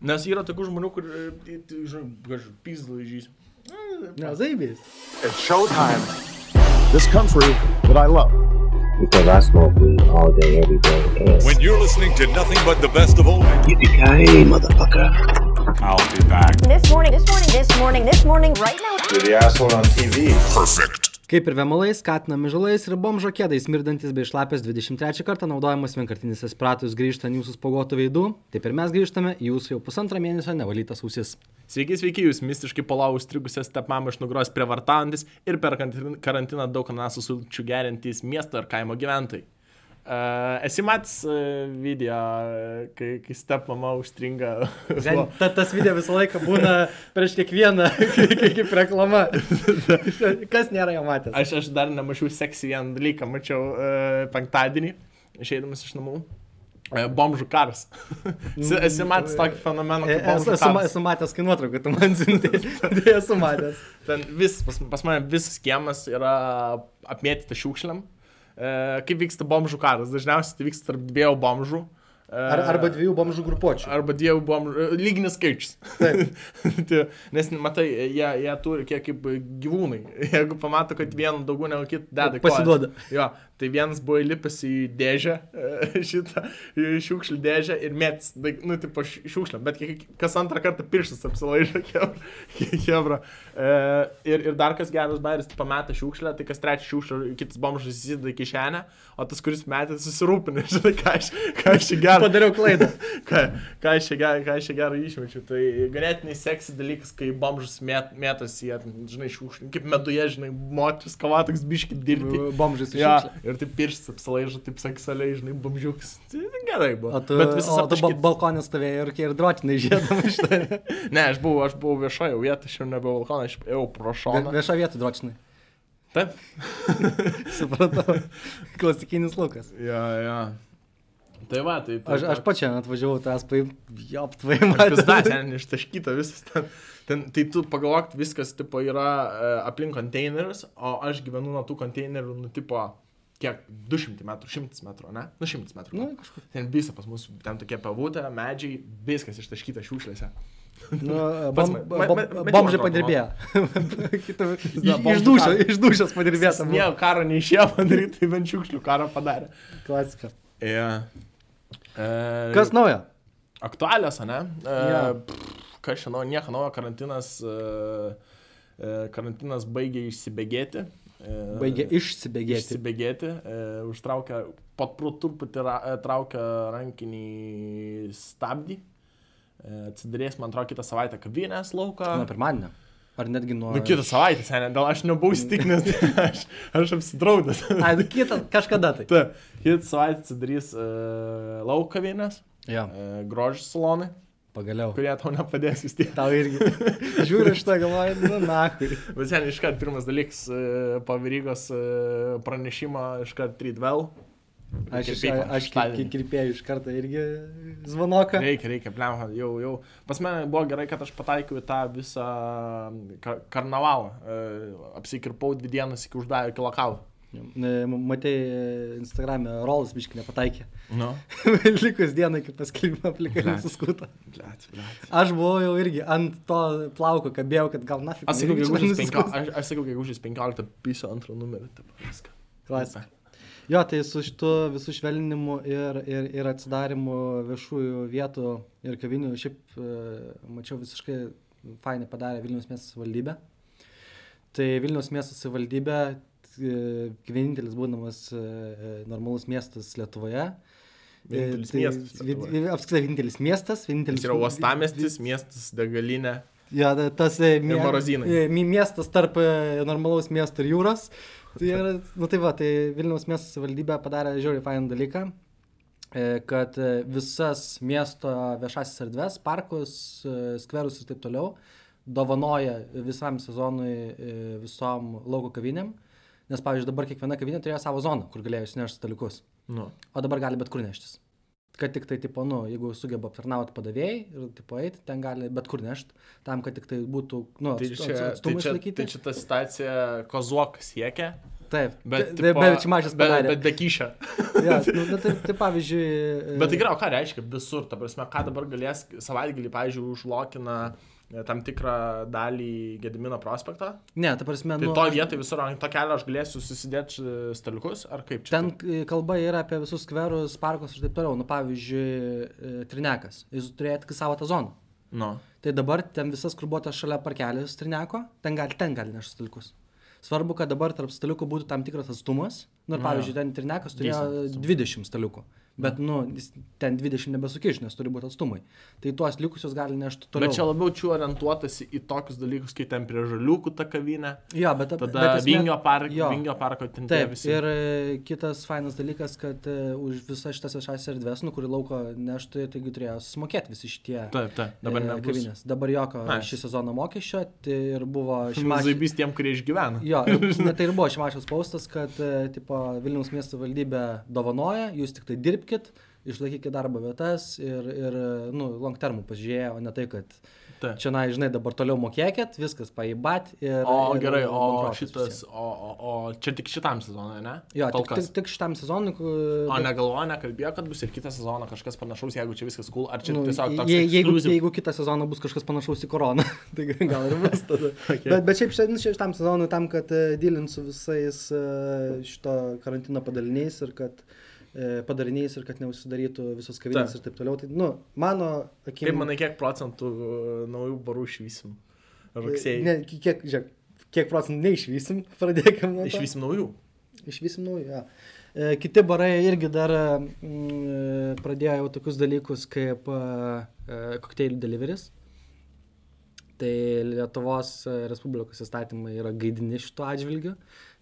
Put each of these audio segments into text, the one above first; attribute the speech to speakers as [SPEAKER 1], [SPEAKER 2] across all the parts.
[SPEAKER 1] Nes yra tokių žmonių, kur, tai, tai, žinai, kažkaip pizlaižys.
[SPEAKER 2] Ne, zaibės.
[SPEAKER 3] It's showtime. This country that I love.
[SPEAKER 4] because I smoke weed all day, every day. And
[SPEAKER 5] When you're listening to nothing but the best of old,
[SPEAKER 4] yippee motherfucker.
[SPEAKER 5] I'll be back.
[SPEAKER 6] This morning, this morning, this morning, this morning, right now.
[SPEAKER 3] You're the asshole on TV.
[SPEAKER 5] Perfect.
[SPEAKER 2] Kaip ir vemalais, skatinami žalais ir bomžo kėdais mirdantis bei šlapės 23 kartą naudojamas vienkartinis aspiratorius grįžta ant jūsų spogotų veidų, taip ir mes grįžtame į jūsų jau pusantrą mėnesio nevalytas ausis.
[SPEAKER 1] Sveiki, sveiki, jūs mistiškai palau strigusias stepmam iš nugros prievartaujantis ir per karantin- karantiną daug ananasų sulčių gerintis miesto ir kaimo gyventojai. Uh, esi matęs uh, video, uh, kai, kai stepmama užstringa.
[SPEAKER 2] Ten, ta, tas video visą laiką būna prieš kiekvieną, kaip, reklama. Kas nėra jo matęs?
[SPEAKER 1] aš, aš dar nemačiau seksį vieną dalyką, mačiau uh, penktadienį, išeidamas iš namų. Bomžų karas. esi, matęs tokį fenomeną,
[SPEAKER 2] E, Esu, esu, esu matęs, kai nuotrauką tu man siunti. Tai esu matęs.
[SPEAKER 1] Ten vis, pas, pas mane visas kiemas yra apmėtyta šiukšliam. E, kaip vyksta bomžų karas? Dažniausiai tai vyksta tarp dviejų bomžų. E,
[SPEAKER 2] Ar, arba dviejų bomžų grupuočių.
[SPEAKER 1] Arba dviejų bomžų. Lyginis skaičius. Tai, Nes, matai, jie, jie turi kiek kaip gyvūnai. Jeigu pamato, kad vieną daugiau negu kitą deda.
[SPEAKER 2] Pasiduoda.
[SPEAKER 1] Jo, tai vienas buvo įlipęs į dėžę, e, šitą šiukšlių dėžę ir mėtis, nu, tipo š- šiukšliam, bet kas antrą kartą pirštas apsilaižo, kebra. E, ir, ir dar kas geras bairis, tai pameta šiukšlę, tai kas trečią šiukšlę, kitas bomžas įsideda į kišenę, o tas, kuris metė, susirūpina, žinai, ką aš, ką aš čia gerą.
[SPEAKER 2] Padariau klaidą.
[SPEAKER 1] ką, ką aš čia gerą, gerą išmečiau. Tai ganėtinai seksy dalykas, kai bomžas met, mėtosi, žinai, šiukšlį, kaip meduje, žinai, moteris kavatoks biški dirbti.
[SPEAKER 2] Bomžai su
[SPEAKER 1] Ja,
[SPEAKER 2] šiukšle.
[SPEAKER 1] Ir taip pirštas apsilaižo, taip seksualiai, žinai, bamžiuks. Tai gerai buvo.
[SPEAKER 2] O tu,
[SPEAKER 1] Bet visas
[SPEAKER 2] o tu ba balkonė stovėjai ir, ir drotinai žiedama šitą.
[SPEAKER 1] Ne, aš buvau, aš buvau viešoje vietoje, aš jau nebe balkoną, aš ėjau pro šoną.
[SPEAKER 2] Viešo vietą drotinai.
[SPEAKER 1] Taip.
[SPEAKER 2] Supratau. Klasikinis laukas.
[SPEAKER 1] Ja, ja. Tai va, tai... tai
[SPEAKER 2] Aš, aš pačiam atvažiavau, tas paim, tvai
[SPEAKER 1] Aš
[SPEAKER 2] matęs.
[SPEAKER 1] pizda, ten ištaškyta visas ten. ten. Tai tu pagalvok, viskas tipo yra e, aplink konteinerius, o aš gyvenu nuo tų konteinerių, nu tipo, kiek, 200 metrų, 100 metrų, ne? Nu, 100 metrų.
[SPEAKER 2] Nu, kažkur.
[SPEAKER 1] Ten visa pas mus, ten tokie pavūtė, medžiai, viskas ištaškyta šiukšlėse.
[SPEAKER 2] Nu, bom, bom, bomžai padirbėjo. Iš dušos padirbėta.
[SPEAKER 1] Ne, karo neišėjo padaryti, tai bent šiukšlių karą padarė.
[SPEAKER 2] Klasika.
[SPEAKER 1] Yeah. E,
[SPEAKER 2] Kas naujo?
[SPEAKER 1] Aktualios, ne? E,
[SPEAKER 2] Jo.
[SPEAKER 1] pff, Kas žinau, nieko naujo, karantinas, e, karantinas baigė išsibėgėti. E,
[SPEAKER 2] Baigė išsibėgėti.
[SPEAKER 1] Išsibėgėti, e, užtraukia, pat truputį ra, e, traukia rankinį stabdį. E, atsidarės, man atrodo, kitą savaitę kavinės lauką.
[SPEAKER 2] Nuo pirmadienio. Ar netgi nuo...
[SPEAKER 1] Nu, kitą savaitę, seniai, dėl aš nebuvau įstikinęs, aš, aš apsidraudęs.
[SPEAKER 2] Nu, kitą, kažkada tai.
[SPEAKER 1] Taip, kitą savaitę atsidarys uh, laukavinės,
[SPEAKER 2] Jo,
[SPEAKER 1] uh, grožio salonai,
[SPEAKER 2] pagaliau.
[SPEAKER 1] kurie tau nepadės vis tiek.
[SPEAKER 2] Tau irgi. Žiūriu šitą galvoju, nu, na, kur.
[SPEAKER 1] Bet seniai, iškart pirmas dalykas, uh, po Virygos uh, pranešimo, iškart treat well.
[SPEAKER 2] Aš, aš, aš kirpėjau iš karto irgi zvanoką.
[SPEAKER 1] Reikia, reikia, plemha, jau, jau. Pas mane buvo gerai, kad aš pataikiau į tą visą kar karnavalą. Uh, apsikirpau dvi dienas iki uždavę, iki lokalo.
[SPEAKER 2] Matai, Instagram'e rolas biškai nepataikė.
[SPEAKER 1] Nu.
[SPEAKER 2] Likus dienai, kai suskuto.
[SPEAKER 1] Blet, blet.
[SPEAKER 2] Aš buvau jau irgi ant to plauko kabėjau, kad gal nafik.
[SPEAKER 1] Aš sakiau, gegužės
[SPEAKER 2] čia
[SPEAKER 1] 15,
[SPEAKER 2] nusiskusti.
[SPEAKER 1] aš, aš sakiau, gegužės 15 piso antrą numerį.
[SPEAKER 2] Klasika. Jo, tai su šitu visų švelninimu ir, ir, ir atsidarimu viešųjų vietų ir kavinių, šiaip mačiau visiškai fainai padarė Vilnius miesto savivaldybė. Tai Vilnius miesto savivaldybė, e, vienintelis būdamas e, e, normalus miestas Lietuvoje. E,
[SPEAKER 1] Vienintelis
[SPEAKER 2] tai
[SPEAKER 1] miestas Lietuvoje.
[SPEAKER 2] Apskritai vienintelis miestas, vienintelis.
[SPEAKER 1] Jis yra uostamestis, miestas, degalinė.
[SPEAKER 2] Ja, ta- tas e, e, mi- miestas tarp e, normalaus miesto ir jūros. Tai, yra, nu, tai va, tai Vilniaus miesto savivaldybė padarė žiauriai fainą dalyką, e, kad e, visas miesto viešasis erdves, parkus, e, skverus ir taip toliau dovanoja visam sezonui e, visom lauko kavinėm. Nes, pavyzdžiui, dabar kiekviena kavinė turėjo savo zoną, kur galėjo įsinešti staliukus.
[SPEAKER 1] Nu.
[SPEAKER 2] O dabar gali bet kur neštis. Kad tik tai, tipo, nu, jeigu sugeba aptarnauti padavėjai ir, tipo, eiti, ten gali bet kur nešti, tam, kad tik tai būtų, nu,
[SPEAKER 1] Tai
[SPEAKER 2] atstu-
[SPEAKER 1] čia, tai, čia,
[SPEAKER 2] išlaikyti.
[SPEAKER 1] tai čia ta situacija Kozuokas siekia.
[SPEAKER 2] Taip,
[SPEAKER 1] Bet,
[SPEAKER 2] tai,
[SPEAKER 1] tipo,
[SPEAKER 2] bet Šimašius
[SPEAKER 1] bet,
[SPEAKER 2] padarė.
[SPEAKER 1] bet be kyšio.
[SPEAKER 2] Ja, nu, nu, tai, tai pavyzdžiui... e,
[SPEAKER 1] Bet tai gerai, o ką reiškia visur, ta prasme, ką dabar galės savaitgalį, pavyzdžiui, užlokina e, tam tikrą dalį Gedimino prospekto.
[SPEAKER 2] Ne, ta prasme,
[SPEAKER 1] Tai
[SPEAKER 2] nu,
[SPEAKER 1] to
[SPEAKER 2] aš-
[SPEAKER 1] vietoj visur ant to kelio aš galėsiu susidėti e, staliukus, ar kaip čia?
[SPEAKER 2] Ten e, kalba yra apie visus skverus, parkus ir taip toliau. Nu, pavyzdžiui, e, Trinekas. Jis turėjo tik savo tą zoną.
[SPEAKER 1] Nu.
[SPEAKER 2] Tai dabar ten visas kurbuotas šalia parkelis Trineko, ten gali, ten gali nešti staliukus. Svarbu, kad dabar tarp staliukų būtų tam tikras atstumas. Nu, ir,
[SPEAKER 1] Nu,
[SPEAKER 2] pavyzdžiui, ten Trinekas turėjo
[SPEAKER 1] Decent
[SPEAKER 2] 20 staliukų. Bet, nu, jis ten 20 nebesukiš, nes turi būti atstumai. Tai tuos likusius gali nešti toliau.
[SPEAKER 1] Bet čia labiau čia orientuotasi į tokius dalykus, kaip ten prie žaliukų ta kavinė,
[SPEAKER 2] Jo, bet,
[SPEAKER 1] tada
[SPEAKER 2] bet esmė-
[SPEAKER 1] Vingio, park,
[SPEAKER 2] jo.
[SPEAKER 1] Vingio parko ten
[SPEAKER 2] Taip,
[SPEAKER 1] visi.
[SPEAKER 2] ir e, kitas fainas dalykas, kad uh, už visas šitas viešas erdves, nu, kurį lauko nešti, taigi turėjo susimokėti visi šitie
[SPEAKER 1] Taip, taip, dabar
[SPEAKER 2] e,
[SPEAKER 1] nebus.
[SPEAKER 2] kavinės. Dabar jokio
[SPEAKER 1] Nice.
[SPEAKER 2] šį sezoną mokesčio tai ir buvo šimašius.
[SPEAKER 1] Zaibys tiem, kurie išgyvena.
[SPEAKER 2] Jo, ir, ne, tai ir buvo šimašiaus paustas, kad e, tipo, Vilniaus miesto valdybė dovanoja, jūs tik tai dirbkit, išlaikykit darbo vietas ir, ir e, nu, long termų pažiūrėjo, o ne tai, kad
[SPEAKER 1] Taip.
[SPEAKER 2] čia, na, žinai, dabar toliau mokėkit, viskas paibat ir...
[SPEAKER 1] O
[SPEAKER 2] ir,
[SPEAKER 1] gerai, o
[SPEAKER 2] bankrotas
[SPEAKER 1] šitas, o, o, o čia tik šitam sezonui, ne?
[SPEAKER 2] Jo,
[SPEAKER 1] Kol
[SPEAKER 2] tik,
[SPEAKER 1] kas.
[SPEAKER 2] tik, tik šitam sezonui.
[SPEAKER 1] O
[SPEAKER 2] bet-
[SPEAKER 1] negalvoja, nekalbėjo, kad bus ir kitą sezoną kažkas panašaus, jeigu čia viskas cool, ar čia
[SPEAKER 2] Nu,
[SPEAKER 1] tiesiog toks...
[SPEAKER 2] je, jeigu, jeigu kitą sezoną bus kažkas panašaus į koroną, tai gal ir bus tada.
[SPEAKER 1] Okay.
[SPEAKER 2] bet, bet šiaip šiandien šitam sezonui tam, kad uh, dylint su visais uh, šito karantino padaliniais ir kad uh, padariniais ir kad neužsidarytų visos kavinės
[SPEAKER 1] Taip.
[SPEAKER 2] ir taip toliau. Tai, nu, mano akim...
[SPEAKER 1] Kaip manai, kiek procentų uh, naujų barų išvysim? Rugsėjai.
[SPEAKER 2] Ne, ki- kiek, žiūrėk, kiek procentų neišvysim, pradėkime nuo to.
[SPEAKER 1] Išvysim naujų.
[SPEAKER 2] Išvysim naujų. E, Kiti barai irgi dar mm, pradėjo jau tokius dalykus kaip e, e, kokteilių deliveris. Tai Lietuvos e, Respublikos įstatymai yra gaidini šituo atžvilgiu.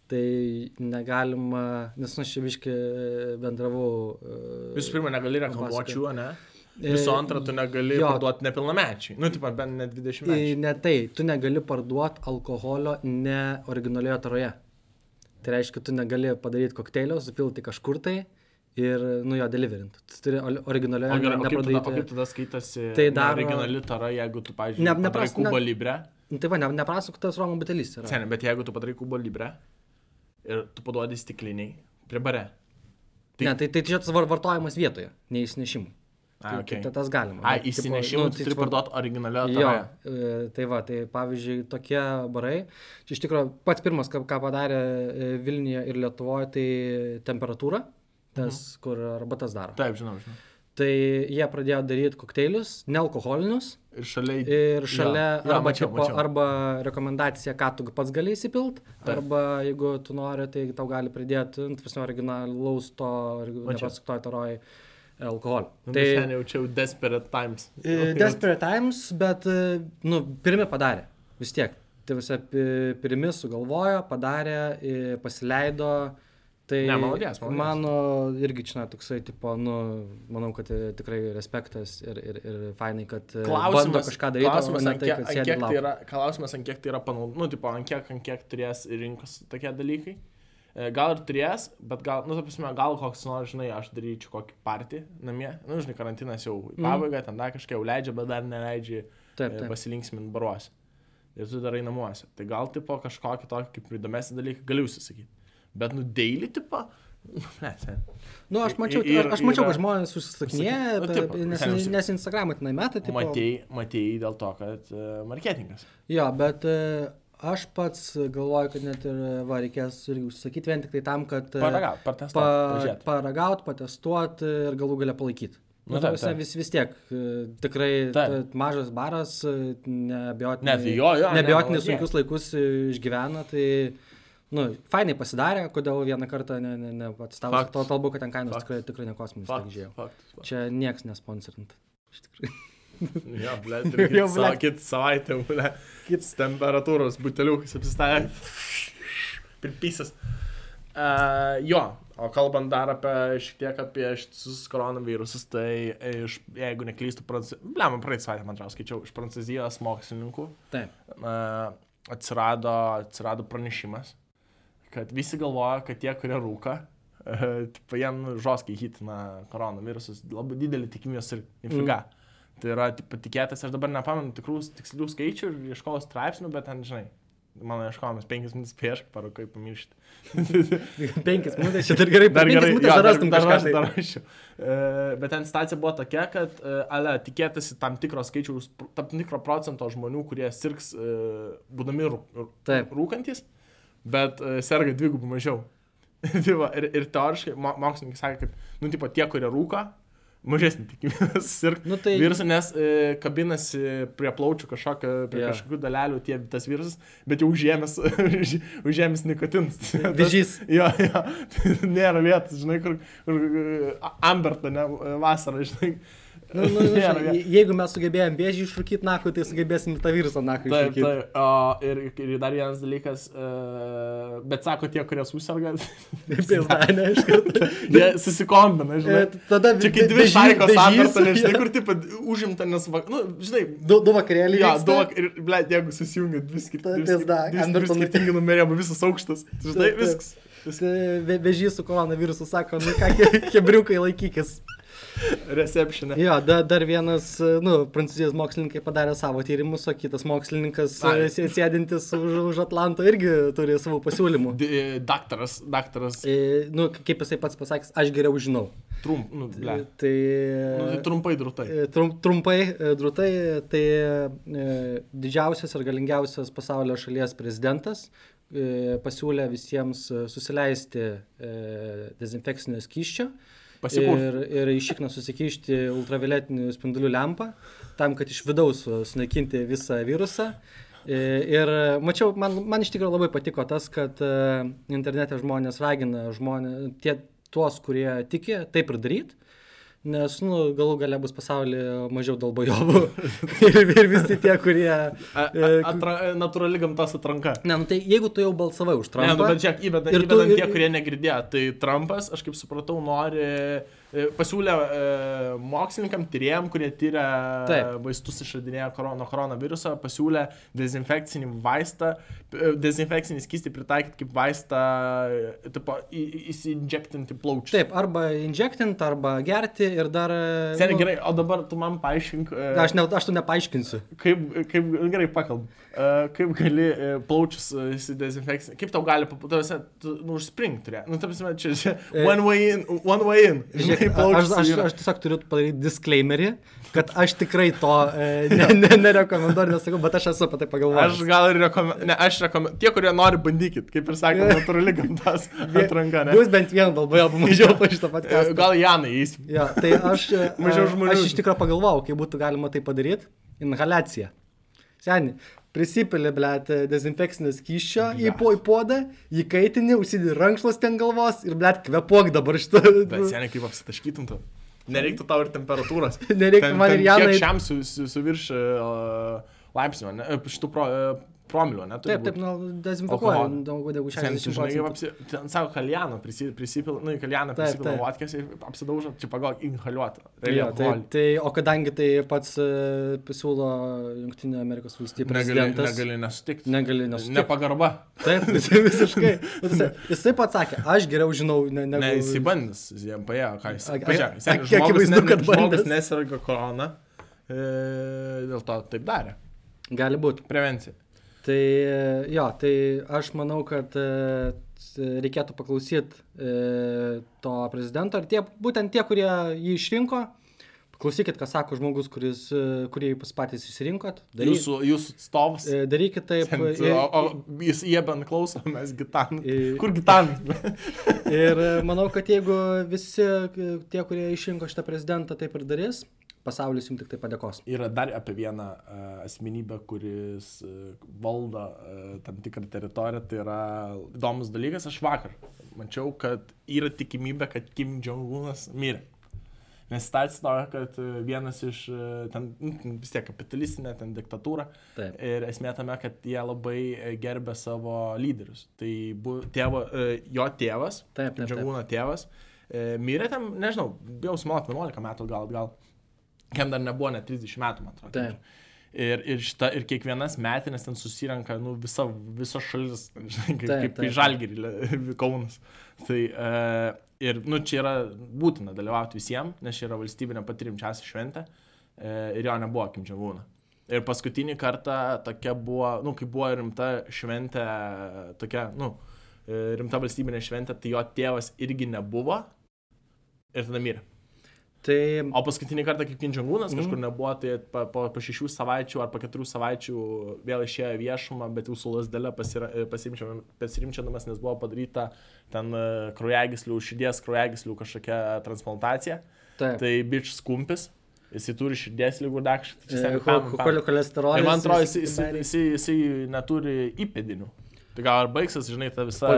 [SPEAKER 2] Tai negalima, nes aš čia viški bendravau. e,
[SPEAKER 1] Visų pirma, negali reklamuočių, ne?
[SPEAKER 2] E,
[SPEAKER 1] Visų antra, tu negali
[SPEAKER 2] jo.
[SPEAKER 1] parduoti nepilnamečiai. Nu, tipo, bent ne 20
[SPEAKER 2] I-
[SPEAKER 1] metų.
[SPEAKER 2] Ne tai, tu negali parduoti alkoholio ne originalioje taroje. Tai reiškia, tu negali padaryti kokteilio, supilti kažkur tai ir nu jo deliverint. Tu turi originalioje
[SPEAKER 1] O, gerai, o, o kaip tada skaitasi
[SPEAKER 2] Tai daro-
[SPEAKER 1] originali tara, jeigu tu, pavyzdžiui,
[SPEAKER 2] Ne-
[SPEAKER 1] ne,
[SPEAKER 2] nepras- ne-
[SPEAKER 1] libre?
[SPEAKER 2] Nu, tai va, ne, neprasuk tas Romo butelis yra.
[SPEAKER 1] Seniai, bet jeigu tu padarai kubo libre ir tu paduodi stikliniai prie bare.
[SPEAKER 2] Ne, tai, tai čia tas var- vartojimas vietoje, neįsinešimui.
[SPEAKER 1] A,
[SPEAKER 2] Tai,
[SPEAKER 1] okay.
[SPEAKER 2] tai tas galima. Tipo,
[SPEAKER 1] įsinešimų
[SPEAKER 2] nu, tai
[SPEAKER 1] turi parduoti originalią
[SPEAKER 2] Jo,
[SPEAKER 1] tarą.
[SPEAKER 2] e, tai va, tai pavyzdžiui, tokie barai, čia iš tikrųjų pats pirmas, ką, ką padarė e, Vilniuje ir Lietuvoje, tai temperatūra, tas,
[SPEAKER 1] Mhm.
[SPEAKER 2] kur arbatas daro.
[SPEAKER 1] Taip, žinau, žinau.
[SPEAKER 2] Tai jie pradėjo daryti kokteilius, nealkoholinius.
[SPEAKER 1] Ir šalia...
[SPEAKER 2] Ir šalia
[SPEAKER 1] jo,
[SPEAKER 2] arba,
[SPEAKER 1] mačiau,
[SPEAKER 2] tipo,
[SPEAKER 1] mačiau.
[SPEAKER 2] arba rekomendacija, ką tu pats gali įsipilt,
[SPEAKER 1] Taip.
[SPEAKER 2] arba jeigu tu nori, tai tau gali pridėti, nu, tas originalaus to,
[SPEAKER 1] Mačiau.
[SPEAKER 2] nepasaktojo taroj alkoholio. Tai
[SPEAKER 1] Seniai jaučiau Desperate Times.
[SPEAKER 2] e, Desperate Times, bet, e, nu, pirmi padarė, vis tiek. Tai visą pi- pirmi sugalvojo, padarė, e, pasileido. Tai
[SPEAKER 1] Ne, malodės, malodės.
[SPEAKER 2] mano irgi čia toksai, tipo, nu, manau, kad e, tikrai respektas ir, ir, ir fainai, kad e,
[SPEAKER 1] Klausimas,
[SPEAKER 2] kažką daryti,
[SPEAKER 1] klausimas, ant
[SPEAKER 2] tai,
[SPEAKER 1] kiek, ant kiek tai yra, klausimas, ant kiek tai yra panaudojama, nu, tipo, ant kiek, ant kiek turės rinkos tokie dalykai. E, Gal ir turės, bet gal, nu, ta prasme, gal koks nors, žinai, aš daryčiau kokį partį namie. Nu, žinai, karantinas jau į pabaigą, ten dar kažkiek jau leidžia, bet dar neleidžia
[SPEAKER 2] Mhm.
[SPEAKER 1] Pasilinksminti baruose. Ir tu darai namuose. Tai gal, tipo, kažkokį tokį kaip įdomesnį dalyką galiu užsisakyti. Bet, nu, daily, tipo, ne, sen.
[SPEAKER 2] Nu, aš mačiau,
[SPEAKER 1] Ir-
[SPEAKER 2] aš mačiau,
[SPEAKER 1] yra-
[SPEAKER 2] kad žmonės užsisakinėja,
[SPEAKER 1] Nu, tipo,
[SPEAKER 2] nes, nes Instagram'ą tenai metai, tai...
[SPEAKER 1] Matėjai, matėjai dėl to, kad uh, marketingas.
[SPEAKER 2] Jo, bet e, aš pats galvoju, kad net ir, va, reikės irgi užsakyti vien tik tai tam, kad... e,
[SPEAKER 1] Paragaut, partestuot,
[SPEAKER 2] Pa, paragaut, patestuoti ir galų galę palaikyti.
[SPEAKER 1] Nu,
[SPEAKER 2] Nu,
[SPEAKER 1] taip, taip.
[SPEAKER 2] vis, vis tiek, e, tikrai
[SPEAKER 1] Taip.
[SPEAKER 2] ta- mažas baras, e, neabejotinai,
[SPEAKER 1] Ne, jo, jo, ne,
[SPEAKER 2] neabejotinai
[SPEAKER 1] malodė.
[SPEAKER 2] sunkius laikus e, išgyvena, tai, nu, fainai pasidarė, kodėl vieną kartą ne, ne, ne pats
[SPEAKER 1] Faktas.
[SPEAKER 2] to kalbu, kad ten kainos
[SPEAKER 1] Faktas.
[SPEAKER 2] tikrai, tikrai nekosminis, kiek žiūrėjau. Čia nieks nesponsorint. Iš tikrųjų.
[SPEAKER 1] Jo, ble, jau ble. Kitą savaitę, ble. Kits temperatūros buteliukas apsistavė. Pripysas. Uh, jo, o kalbant dar apie šiek tiek apie šitus koronavirusus, tai iš, jeigu neklystu, prancūzijos, blem, praeitą savaitę, man atrodo, skaičiau, iš prancūzijos mokslininkų
[SPEAKER 2] Taip.
[SPEAKER 1] uh, atsirado, atsirado pranešimas, kad visi galvoja, kad tie, kurie rūka, uh, tipo, jiem žoskai hitina koronavirusus, labai didelį tikimybę ir infiga. Mm. Tai yra tipo, tikėtas, aš dabar nepamenu tikrų tikslių skaičių ir ieškojau straipsnių, bet ten, žinai, Mano ieškojimas 5 minutės prieš, parūkai pamiršti.
[SPEAKER 2] Penkis minutės, čia dar gerai,
[SPEAKER 1] Dar gerai,
[SPEAKER 2] minutės
[SPEAKER 1] jo, dar,
[SPEAKER 2] rastum
[SPEAKER 1] dar,
[SPEAKER 2] kažką.
[SPEAKER 1] aš
[SPEAKER 2] tai.
[SPEAKER 1] dar rašiau. E, Bet ten situacija buvo tokia, kad e, ale, tikėtasi tam tikro skaičiaus, tam tikro procento žmonių, kurie sirgs būdami rūkantis, bet e, serga dvigubai mažiau. tai ir, ir teoriškai mo- mokslininkai sakė, kad, nu, tipo, tie, kurie rūka, mažesnį tikimybę sirgti
[SPEAKER 2] Nu, tai-
[SPEAKER 1] virusą, nes e, kabinasi prie plaučių kažkokio, prie yeah. kažkokių dalelių tie, tas virusas, bet jau užėmęs, užėmęs nikotins.
[SPEAKER 2] Vėžys.
[SPEAKER 1] Jo, jo, nėra vietos, žinai, kur, kur e, Amberta, ne, vasarą, žinai.
[SPEAKER 2] Nu, nu, nu, žinai, jeigu mes sugebėjom vėžį išrūkyti nakui, tai sugebėsim tą virusą
[SPEAKER 1] Taip,
[SPEAKER 2] išrūkyti.
[SPEAKER 1] taip. O, ir, ir dar vienas dalykas, uh, bet sako tie, kurie susirga,
[SPEAKER 2] ne, iš karto.
[SPEAKER 1] jie susikombina, žinai.
[SPEAKER 2] E, tada
[SPEAKER 1] Čia kai dvi
[SPEAKER 2] vežys,
[SPEAKER 1] Amberta, nežinai, kur taip užimta, nes, va, nu, žinai,
[SPEAKER 2] Du, du vakarėliai.
[SPEAKER 1] Jo,
[SPEAKER 2] vyksta.
[SPEAKER 1] daug ir, ble, jeigu susijungia dvi skirtingi. numeriai, visas aukštas. Žinai,
[SPEAKER 2] Taip, taip.
[SPEAKER 1] viskas.
[SPEAKER 2] Vežys su koronavirusu sako, nu ką, ke- kebriukai laikykis.
[SPEAKER 1] Receptionė.
[SPEAKER 2] Jo, da, dar vienas, nu, prancūzijos mokslininkai padarė savo tyrimus, o kitas mokslininkas
[SPEAKER 1] Ai.
[SPEAKER 2] e, sė- sėdintis už, už Atlanto irgi turi savo pasiūlymų.
[SPEAKER 1] D- e, Daktaras, daktaras,
[SPEAKER 2] E, nu, kaip jisai pats pasakė, aš geriau žinau.
[SPEAKER 1] trump, nu, ble.
[SPEAKER 2] Tai,
[SPEAKER 1] Nu, tai trumpai drutai.
[SPEAKER 2] e, trum, trumpai, e, drūtai, tai e, didžiausias ir galingiausias pasaulio šalies prezidentas e, pasiūlė visiems e, susileisti e, dezinfekcinio skyščio.
[SPEAKER 1] Pasikurti.
[SPEAKER 2] Ir, ir į šikną susikišti ultravioletinių spindulių lempą, tam, kad iš vidaus sunaikinti visą virusą. E, Ir mačiau, man, man iš tikrųjų labai patiko tas, kad e, internete žmonės ragina žmonės, tie, tuos, kurie tiki, taip ir daryti. Nes, nu, galų gale bus pasaulyje mažiau dalbojovų. ir, ir visi tie, kurie...
[SPEAKER 1] A-
[SPEAKER 2] e,
[SPEAKER 1] Atra, natūrali gamtos atranka.
[SPEAKER 2] Ne, nu tai jeigu tu jau balsavai už
[SPEAKER 1] Ne, nu,
[SPEAKER 2] Trumpą.
[SPEAKER 1] bet žiūrėk, įvedant,
[SPEAKER 2] tu-
[SPEAKER 1] įvedant
[SPEAKER 2] ir-
[SPEAKER 1] tie, kurie negirdėjo, tai Trumpas, aš kaip supratau, nori, e, pasiūlė e, mokslininkam, tyrėjim, kurie tyria
[SPEAKER 2] Taip.
[SPEAKER 1] vaistus išradinėję nuo koronaviruso, pasiūlė dezinfekcinį vaistą, e, dezinfekcinį skystį pritaikyti kaip vaistą, e, tipo, į- į- įsiinjektinti plaučius.
[SPEAKER 2] Taip, arba injektint, arba gerti ir dar... e,
[SPEAKER 1] Seniai,
[SPEAKER 2] nu,
[SPEAKER 1] gerai, o dabar tu man paaiškink, e,
[SPEAKER 2] Aš, ne, aš tu nepaaiškinsiu.
[SPEAKER 1] kaip, kaip gerai pakalb, uh, kaip gali uh, plaučius įsidezinfekcinti, kaip tau gali, paputavęs, tu, nu, užspring turė. Nu, ta prasme, čia, čia
[SPEAKER 2] E,
[SPEAKER 1] one way in, one way in. Žinai,
[SPEAKER 2] aš, aš, aš tiesiog turiu padaryti disclaimerį, kad aš tikrai to e, ne, ne, nerekomenduoju, nesakau, bet aš esu apie tai
[SPEAKER 1] Aš
[SPEAKER 2] pagalvojęs.
[SPEAKER 1] gal ir rekomenduoju, ne, aš rekomenduoju, tie, kurie nori, bandykit, kaip ir sakė, natūrali gamtos atranka, ne?
[SPEAKER 2] Bus bent vieną dalboje pamažiau po šitą
[SPEAKER 1] E,
[SPEAKER 2] podcastą.
[SPEAKER 1] Gal Janai įs.
[SPEAKER 2] Ja, tai aš, e,
[SPEAKER 1] Mažiau žmonių.
[SPEAKER 2] aš iš tikrųjų pagalvojau, kaip būtų galima tai padaryti. Inhalacija. Seniai, prisipilė, blėt, dezinfekcinio skyščio į, po, į podą, jį kaitini, užsidė rankšlos ten galvos ir, blėt, kvepuok dabar šitą.
[SPEAKER 1] Bet seniai kaip apsitaškytum tu. Nereiktų tau ir temperatūros.
[SPEAKER 2] Nereiktų
[SPEAKER 1] Ten-
[SPEAKER 2] man
[SPEAKER 1] ten
[SPEAKER 2] ir Janai-
[SPEAKER 1] šiam su, su, su virš uh, laipsnio, ne, e, šitų pro, uh, promilio, ne?
[SPEAKER 2] Taip, taip, nu, dezinfekuoja
[SPEAKER 1] Alkoholio.
[SPEAKER 2] daugiau negu
[SPEAKER 1] Sen, tu žinai,
[SPEAKER 2] 60
[SPEAKER 1] kaip
[SPEAKER 2] procentų.
[SPEAKER 1] Ten sako, nu, į kaljaną
[SPEAKER 2] Taip,
[SPEAKER 1] prisipil
[SPEAKER 2] taip.
[SPEAKER 1] vodkės ir apsidaužo, čia pagal inhaliuotą.
[SPEAKER 2] Jo, tai, tai, o kadangi tai pats e, pasiūlo Junktinio Amerikos valstybių prezidentas.
[SPEAKER 1] negali nesutikti.
[SPEAKER 2] Negali nesutikti.
[SPEAKER 1] Nepagarba.
[SPEAKER 2] Taip, tai visiškai. Nu, tai Jisai pats sakė, aš geriau žinau, ne, negu...
[SPEAKER 1] Ne, jis įbandys, jis jam paėjo, ką jis. Pažiūrėk,
[SPEAKER 2] kiek
[SPEAKER 1] žmogus,
[SPEAKER 2] akivaizdu, kad
[SPEAKER 1] žmogus nesirga korona, e, dėl to taip darė.
[SPEAKER 2] Gali būti.
[SPEAKER 1] Prevencija.
[SPEAKER 2] Tai e, jo, tai aš manau, kad e, s- reikėtų paklausyti e, to prezidento ir tie, būtent tie, kurie jį išrinko. Klausykit, ką sako žmogus, kuris, e, kurį jūs patys išsirinkot. Dary,
[SPEAKER 1] Jūsų, jūsų atstovas.
[SPEAKER 2] e, darykit taip.
[SPEAKER 1] Sen,
[SPEAKER 2] e,
[SPEAKER 1] o, o jis jie bent klauso, mes gitan.
[SPEAKER 2] E-
[SPEAKER 1] Kur gitan?
[SPEAKER 2] Ir e, manau, kad jeigu visi e, tie, kurie išrinko šitą prezidentą, taip ir darys, pasaulis jums tik tai padėkos.
[SPEAKER 1] Yra dar apie vieną uh, asmenybę, kuris uh, valdo uh, tam tikrą teritoriją. Tai yra įdomus dalykas. Aš vakar mačiau, kad yra tikimybė, kad Kim Jong-unas mirė. Nes situacija tokia, kad vienas iš, ten nu, ten vis tiek kapitalistinė, ten diktatūra.
[SPEAKER 2] Taip.
[SPEAKER 1] Ir esmė tame, kad jie labai gerbė savo lyderius. Tai bu, tėvo, jo tėvas. Džangūno tėvas, mirė ten, nežinau, bijau sumot 11 metų gal, gal. Kem dar nebuvo net 30 metų, man atrodo.
[SPEAKER 2] Taip.
[SPEAKER 1] Ir, ir, šita, ir kiekvienas metinės ten susirenka, nu, visa, visa šalis, žinai, kaip,
[SPEAKER 2] Taip,
[SPEAKER 1] kaip į. Žalgirį, Kaunas. Tai uh, ir, nu, čia yra būtina dalyvauti visiems, nes čia yra valstybinė pati rimčiausia šventė. Uh, ir jo nebuvo Kim Jong-uno. Ir paskutinį kartą tokia buvo, nu, kai buvo rimta šventė, tokia, nu, e, rimta valstybinė šventė, tai jo tėvas irgi nebuvo. Ir tada mirė.
[SPEAKER 2] Tai
[SPEAKER 1] O paskutinį kartą, kaip Kinčiangūnas
[SPEAKER 2] Mhm.
[SPEAKER 1] kažkur nebuvo, tai po, po, po šešių savaičių ar po keturių savaičių vėl išėjo viešumą, bet jau su lasdelė pasirimčianamas, nes buvo padaryta ten e, kraujagyslių, širdies kraujagyslių kažkokia transplantacija.
[SPEAKER 2] taip.
[SPEAKER 1] Tai bič skumpis, jisai turi širdies lygų dakšą.
[SPEAKER 2] Cho- cho- Cholesterolis.
[SPEAKER 1] Ir man atrodo,
[SPEAKER 2] visi
[SPEAKER 1] jisai,
[SPEAKER 2] kiberį.
[SPEAKER 1] jisai, jisai neturi įpėdinių. Tai gal ar baigsis, žinai, ta visa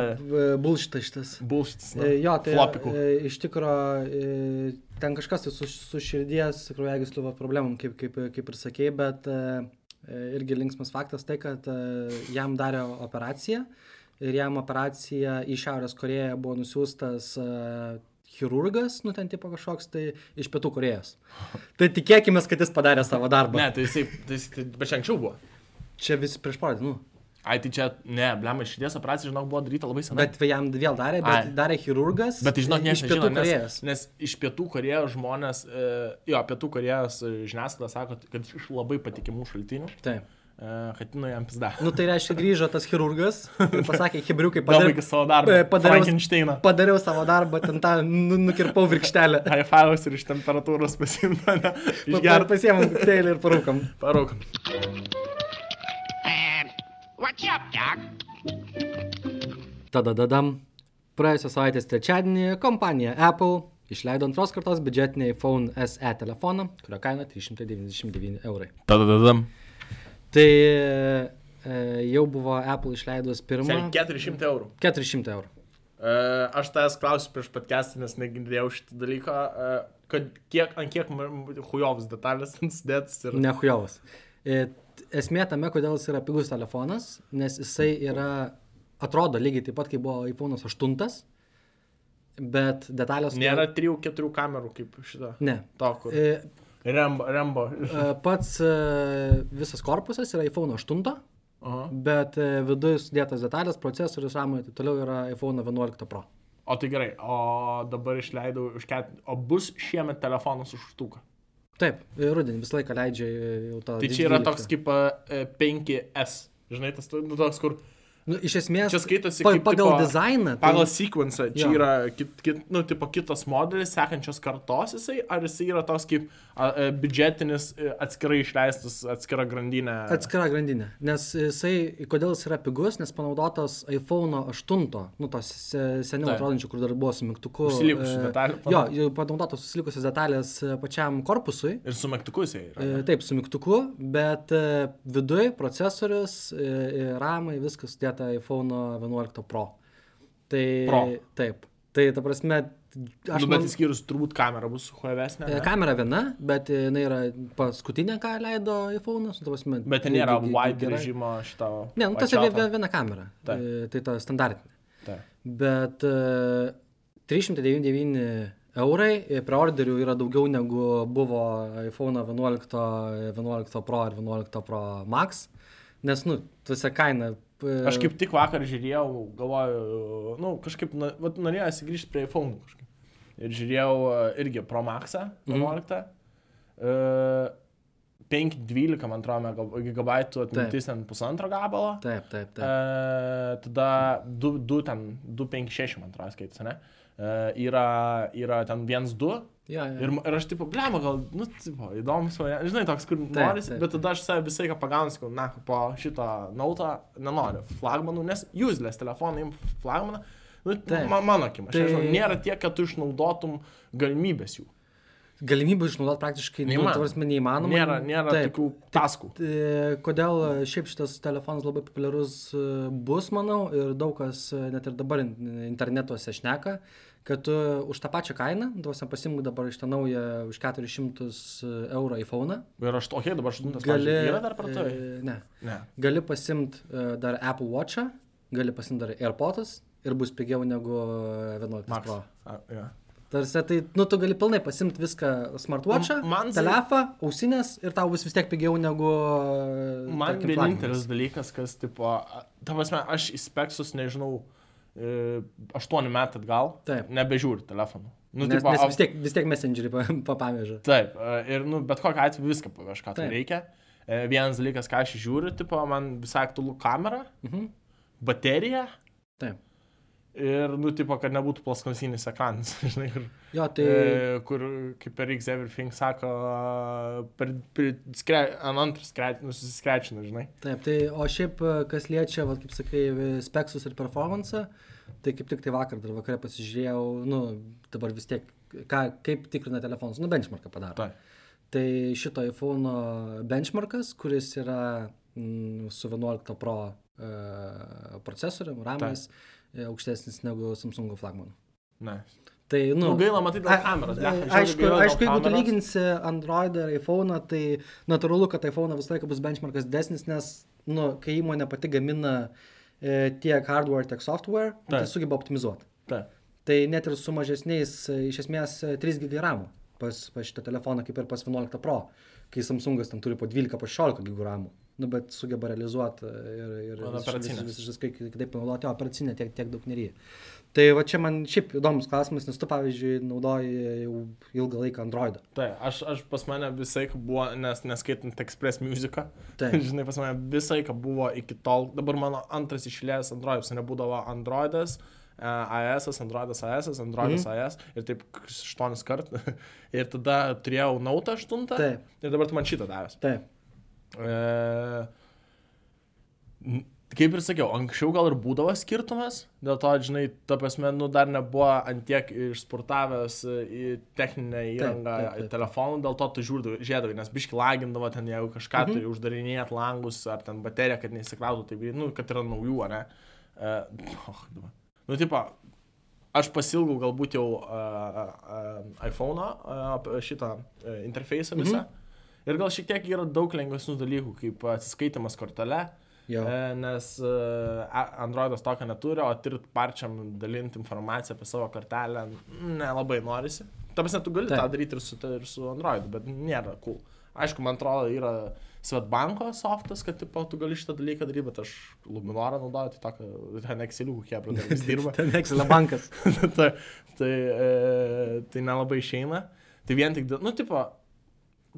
[SPEAKER 2] Bulšitas šitas.
[SPEAKER 1] bulštis.
[SPEAKER 2] E, Jo, tai
[SPEAKER 1] flopikų.
[SPEAKER 2] e, iš tikrųjų ten kažkas tai su, su širdies kraujagyslių problemom, kaip, kaip, kaip ir sakėjai, bet e, e, irgi linksmas faktas tai, kad e, jam darė operaciją ir jam operacija į Šiaurės Koreją buvo nusiųstas e, chirurgas, nu ten tipo kažkoks tai iš Pietų Korejos. Tai tikėkime, kad jis padarė savo darbą.
[SPEAKER 1] Ne, tai jisai, tai jisai, tai, bet čia anksčiau buvo.
[SPEAKER 2] Čia vis prieš porą dienų.
[SPEAKER 1] Ai, tai čia, ne, blema, širdies operacija, žinok, buvo daryta labai senai.
[SPEAKER 2] Bet jam vėl darė, bet
[SPEAKER 1] Ai.
[SPEAKER 2] darė chirurgas.
[SPEAKER 1] Bet tai žinok,
[SPEAKER 2] e,
[SPEAKER 1] niekas
[SPEAKER 2] iš Pietų
[SPEAKER 1] nežino,
[SPEAKER 2] Korejos.
[SPEAKER 1] nes, nes iš pietų Korejos žmonės, e, jo, pietų Korejos e, žiniasklaida sako, kad iš labai patikimų šaltinių,
[SPEAKER 2] Taip.
[SPEAKER 1] e, kad nu jam pizda.
[SPEAKER 2] Nu tai reiškia, grįžo tas chirurgas ir pasakė, hebriukai,
[SPEAKER 1] Pabaigė savo darbą.
[SPEAKER 2] e, padariau, padariau savo darbą, ten tą nu, nukirpau virkštelę.
[SPEAKER 1] Fives ir iš temperatūros pasimta, ne? Išgerti.
[SPEAKER 2] pasiemam kokteilį ir parūkam.
[SPEAKER 1] Paraukom.
[SPEAKER 7] What's up, Doc?
[SPEAKER 2] Tada dadam. Praėjusią savaitę trečiadienį kompanija Apple išleido antros kartos biudžetinį iPhone SE telefoną, kurio kaina 399 eurai.
[SPEAKER 1] Tada dadam.
[SPEAKER 2] Tai e, jau buvo Apple išleidus pirmą.
[SPEAKER 1] Seniai 400 eurų.
[SPEAKER 2] 400 eurų.
[SPEAKER 1] E, aš tavęs klausiu prieš podcastą, nes negirdėjau šitą dalyką, e, kad kiek, ant kiek hujovas detalės ant sudėtas ir...
[SPEAKER 2] Nehujovas. E, t- Esmė tame, kodėl jis yra pigus telefonas, nes jisai yra, atrodo lygiai taip pat, kaip buvo iPhone 8, bet detalės...
[SPEAKER 1] Nėra 3-4 kamerų kaip šitą.
[SPEAKER 2] Ne.
[SPEAKER 1] To, kur.
[SPEAKER 2] E,
[SPEAKER 1] Rembo. Rembo.
[SPEAKER 2] e, Pats e, visas korpusas yra iPhone 8,
[SPEAKER 1] Aha.
[SPEAKER 2] bet e, viduje sudėtas detalės, procesorius, ramai ir taip toliau yra iPhone 11 Pro.
[SPEAKER 1] O tai gerai, o dabar išleidau už ket... O bus šiemet telefonas už štuką.
[SPEAKER 2] Taip, e, rudenį visą laiką leidžia e, jau tą...
[SPEAKER 1] Tai čia yra
[SPEAKER 2] 12.
[SPEAKER 1] toks kaip e, 5S. Žinai, tas nu, toks, kur
[SPEAKER 2] Nu, iš esmės,
[SPEAKER 1] Čia skaitosi
[SPEAKER 2] pa,
[SPEAKER 1] kaip,
[SPEAKER 2] pagal
[SPEAKER 1] tipo,
[SPEAKER 2] dizainą. tai-
[SPEAKER 1] Pagal sequence, čia
[SPEAKER 2] Jo.
[SPEAKER 1] yra kit, kit, nu, tipo, kitas modelis, sekančios kartos jisai, ar jisai yra toks kaip a, a, biudžetinis, e, atskirai išleistas, atskira grandinė.
[SPEAKER 2] Atskira grandinė. Nes jisai, kodėl jis yra pigus, nes panaudotas iPhone 8, nu tos se- seniau
[SPEAKER 1] Taip.
[SPEAKER 2] atrodančių, kur dar buvo su mygtuku.
[SPEAKER 1] Užsilikusių
[SPEAKER 2] e,
[SPEAKER 1] detalių
[SPEAKER 2] Jo, jau panaudotos susilikusios detalės e, pačiam korpusui.
[SPEAKER 1] Ir su mygtuku jisai yra.
[SPEAKER 2] E, Taip, su mygtuku, bet viduje procesorius, ramai, viskas sudėta iPhone 11 Pro. Tai
[SPEAKER 1] Pro.
[SPEAKER 2] taip. Tai ta prasme, aš
[SPEAKER 1] Nu, bet
[SPEAKER 2] man-
[SPEAKER 1] įskyrus turbūt kamera bus huevesnė.
[SPEAKER 2] E,
[SPEAKER 1] ne?
[SPEAKER 2] Kamera viena, bet jinai yra paskutinė, ką leido iPhone'as. nu,
[SPEAKER 1] Bet ten nėra wide režimo šito.
[SPEAKER 2] Ne, nu, tas yra viena kamera.
[SPEAKER 1] Taip.
[SPEAKER 2] E, Tai ta standartinė.
[SPEAKER 1] Taip.
[SPEAKER 2] Bet e, 399 eurai, preorderių yra daugiau negu buvo iPhone 11, 11 Pro ir 11 Pro Max. Nes, nu, tuose kaina. E,
[SPEAKER 1] Aš kaip tik vakar žiūrėjau, galvoju, nu, kažkaip, na, vat, norėjosi grįžti prie iPhone kažkaip. Ir žiūrėjau e, irgi Pro Maxą, 11. Mhm. 512, man atrodo, gigabaitų atmintis ten pusantro gabalo.
[SPEAKER 2] Taip, taip, taip.
[SPEAKER 1] E, tada 2, 2 ten, 256, man atrodo, skaitys, ne? E, yra, yra ten 1-2.
[SPEAKER 2] Ja, ja.
[SPEAKER 1] Ir, ir aš tipo, blema, gal, nu, tipo, įdomus, va, žinai, toks, kur
[SPEAKER 2] Taip,
[SPEAKER 1] noris,
[SPEAKER 2] taip.
[SPEAKER 1] bet tada aš save visai ką pagaunu, sakau, na, po šito nautą nenoriu flagmanų, nes useless telefonai, flagmaną, nu,
[SPEAKER 2] Taip.
[SPEAKER 1] ma, mano akim, aš
[SPEAKER 2] Tai-
[SPEAKER 1] nežinau, nėra tiek, kad tu išnaudotum galimybės jų.
[SPEAKER 2] Galimybių išnaudoti praktiškai nu,
[SPEAKER 1] Neįmanoma.
[SPEAKER 2] ta prasme, neįmanoma.
[SPEAKER 1] Nėra, nėra
[SPEAKER 2] Taip.
[SPEAKER 1] tokių taskų.
[SPEAKER 2] E, Kodėl e, šiaip šitas telefonas labai populiarus e, bus, manau, ir daug kas net ir dabar in- internetuose šneka, kad tu už tą pačią kainą, duosi pasiimk dabar iš tą naują už 400 e, eurų iPhone.
[SPEAKER 1] Ir aš tokia dabar 8
[SPEAKER 2] gali.
[SPEAKER 1] Yra dar parduotuvė?
[SPEAKER 2] E, ne.
[SPEAKER 1] ne.
[SPEAKER 2] Gali pasimti dar Apple Watch'ą, gali pasimti dar AirPods ir bus pigiau negu 11
[SPEAKER 1] Max.
[SPEAKER 2] Pro.
[SPEAKER 1] A, yeah.
[SPEAKER 2] Tarsi, tai, nu, tu gali pilnai pasimti viską smartwatch'ą,
[SPEAKER 1] man tai-
[SPEAKER 2] telefą, ausinės ir tau bus vis tiek pigiau negu...
[SPEAKER 1] Man
[SPEAKER 2] tarkim,
[SPEAKER 1] vienintelis dalykas, kas, tipo, tam asmen, aš į speksus nežinau, uh, E, 8 metų atgal,
[SPEAKER 2] Taip.
[SPEAKER 1] nebežiūri telefonų. Nu,
[SPEAKER 2] nes,
[SPEAKER 1] tipo,
[SPEAKER 2] nes vis tiek, vis tiek messengerį papaveža.
[SPEAKER 1] Taip, e, ir nu, bet kokią atveju viską paveža, ką tai reikia. E, vienas dalykas, ką aš žiūriu, tipo, man visai aktualu kamera,
[SPEAKER 2] mhm.
[SPEAKER 1] baterija.
[SPEAKER 2] Taip
[SPEAKER 1] ir, nu, tipo, kad nebūtų plaskonsinis ekranas, žinai, kur,
[SPEAKER 2] Jo, tai...
[SPEAKER 1] e, kur kaip per X Everything sako, per, per skre, ant antrą skre- nusiskrečiną, žinai.
[SPEAKER 2] Taip, tai o šiaip, e, kas liečia, va, kaip sakai, speksus ir performance, tai kaip tik tai vakar dar vakarė pasižiūrėjau, nu, dabar vis tiek, ką, kaip tikrina telefonus, nu, benchmarką padaro.
[SPEAKER 1] Taip.
[SPEAKER 2] Tai šito iPhone benchmarkas, kuris yra mm, su 11 Pro e, procesoriumi, ramais, e, aukštesnis negu Samsung flagmanų.
[SPEAKER 1] Ne.
[SPEAKER 2] Tai, nu,
[SPEAKER 1] Nu, gaila, matai, dėl
[SPEAKER 2] a-
[SPEAKER 1] kameros,
[SPEAKER 2] a-
[SPEAKER 1] žiauriai
[SPEAKER 2] Aišku,
[SPEAKER 1] gaila
[SPEAKER 2] aišku, jeigu tu lyginsi Android ir iPhone, tai natūralu, kad iPhone visą laiką bus benchmarkas desnis, nes, nu, kai įmonė pati gamina e, tiek hardware, tiek software, tai
[SPEAKER 1] Taip.
[SPEAKER 2] sugeba optimizuoti.
[SPEAKER 1] Taip.
[SPEAKER 2] Tai net ir su mažesniais, e, iš esmės, e, 3 GB RAM pas, pas šitą telefoną, kaip ir pas 11 Pro, kai Samsungas ten turi po 12, po 16 GB RAM. Nu, bet sugeba realizuoti ir, ir vis- visiškai kitaip panaudoti, o operacinė tiek, tiek daug nereikia. Tai va čia man šiaip įdomus klausimas, nes tu, pavyzdžiui, naudoji jau ilgą laiką Androidą.
[SPEAKER 1] Tai aš, aš pas mane visai buvo, nes neskaitant Express Music,
[SPEAKER 2] Taip.
[SPEAKER 1] žinai, pas mane visai buvo iki tol, dabar mano antras išlėjęs Androidas, nebūdavo Androidas, uh, AS, Androidas AS, Androidas mm. AS ir taip 8 kart. ir tada turėjau Nautą 8
[SPEAKER 2] Taip.
[SPEAKER 1] ir dabar tu man šitą davęs.
[SPEAKER 2] Taip.
[SPEAKER 1] E, kaip ir sakiau, anksčiau gal ir būdavo skirtumas, dėl to, žinai, ta prasme, nu dar nebuvo antiek išsportavęs į techninę įrangą,
[SPEAKER 2] taip, taip.
[SPEAKER 1] į telefoną, dėl to tu žiūrėdavai, nes biški lagindavo ten, jeigu kažką mhm. turi uždarinėti langus ar ten bateriją, kad neįsikrautų, tai, nu, kad yra naujų, ar ne. E, oh, dabar. nu, tipo, aš pasilgau galbūt jau uh, uh, iPhone'o uh, šitą uh, interfejsą visą. Mhm. Ir gal šiek tiek yra daug lengvesnių dalykų, kaip atsiskaitimas kortelė,
[SPEAKER 2] Jo.
[SPEAKER 1] e, nes e, Androidas tokio neturi, o tirt parčiam dalinti informaciją apie savo kortelę nelabai norisi. Ta prasme, tu gali
[SPEAKER 2] Taip.
[SPEAKER 1] tą daryti ir su, ir su Androidu, bet nėra cool. Aišku, man atrodo, yra Svetbanko softas, kad tipo, tu gali šitą dalyką daryti, bet aš Luminorą naudoju, tai tokio, ten Excelių kokie, bet vis dirba.
[SPEAKER 2] Ten Excel bankas.
[SPEAKER 1] tai, tai, e, tai nelabai išeina. Tai vien tik, nu, tipo,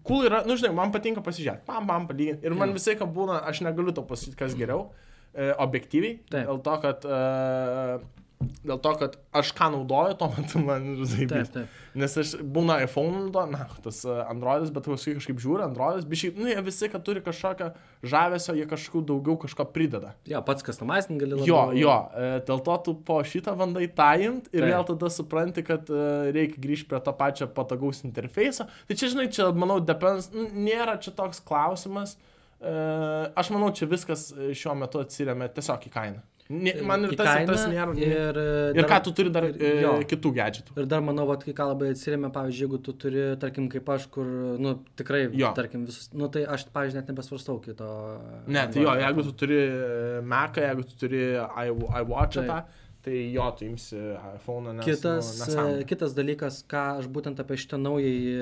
[SPEAKER 1] cool yra, nu, žinai, man patinka pasižiūrėti, pam, pam, palyginti. Ir man visai, kad būna, aš negaliu to pasakyti, kas geriau, e, objektyviai.
[SPEAKER 2] Taip.
[SPEAKER 1] Dėl to, kad, e, dėl to, kad aš ką naudoju, tuo metu man
[SPEAKER 2] taip.
[SPEAKER 1] Nes aš būna iPhone naudoju, na, tas e, Androidas, bet paskui kažkaip žiūri, Androidas, biškai, nu, jie visi, kad turi kažkokią žavesio, jie kažkokiu daugiau kažko prideda.
[SPEAKER 2] Jo, pats customizing gali
[SPEAKER 1] Jo,
[SPEAKER 2] labiau-
[SPEAKER 1] jo, e, dėl to tu po šitą bandai tajint ir
[SPEAKER 2] Taip.
[SPEAKER 1] vėl tada supranti, kad e, reikia grįžti prie to pačio patogaus interfejso. Tai čia, žinai, čia, manau, depends, n- nėra čia toks klausimas. Aš manau, čia viskas šiuo metu atsiriamė tiesiog į kainą. Nė- Man ir tas, ir
[SPEAKER 2] kainą
[SPEAKER 1] tas nėra.
[SPEAKER 2] Ir,
[SPEAKER 1] Ir ką tu turi dar
[SPEAKER 2] ir-
[SPEAKER 1] e,
[SPEAKER 2] jo.
[SPEAKER 1] kitų gadgetų.
[SPEAKER 2] Ir dar manau, vat, kai ką labai atsiriamė, pavyzdžiui, jeigu tu turi, tarkim, kaip aš, kur, nu, tikrai,
[SPEAKER 1] Jo.
[SPEAKER 2] tarkim, visus, nu, tai aš, pavyzdžiui, net nebesvarstau kito.
[SPEAKER 1] Ne, tai jo, jeigu tu turi Mac, jeigu tu turi i- iWatch,
[SPEAKER 2] Taip.
[SPEAKER 1] tą, tai jo, tu imsi iPhone, nes...
[SPEAKER 2] Kitas,
[SPEAKER 1] nu,
[SPEAKER 2] e, kitas dalykas, ką aš būtent apie šitą naująjį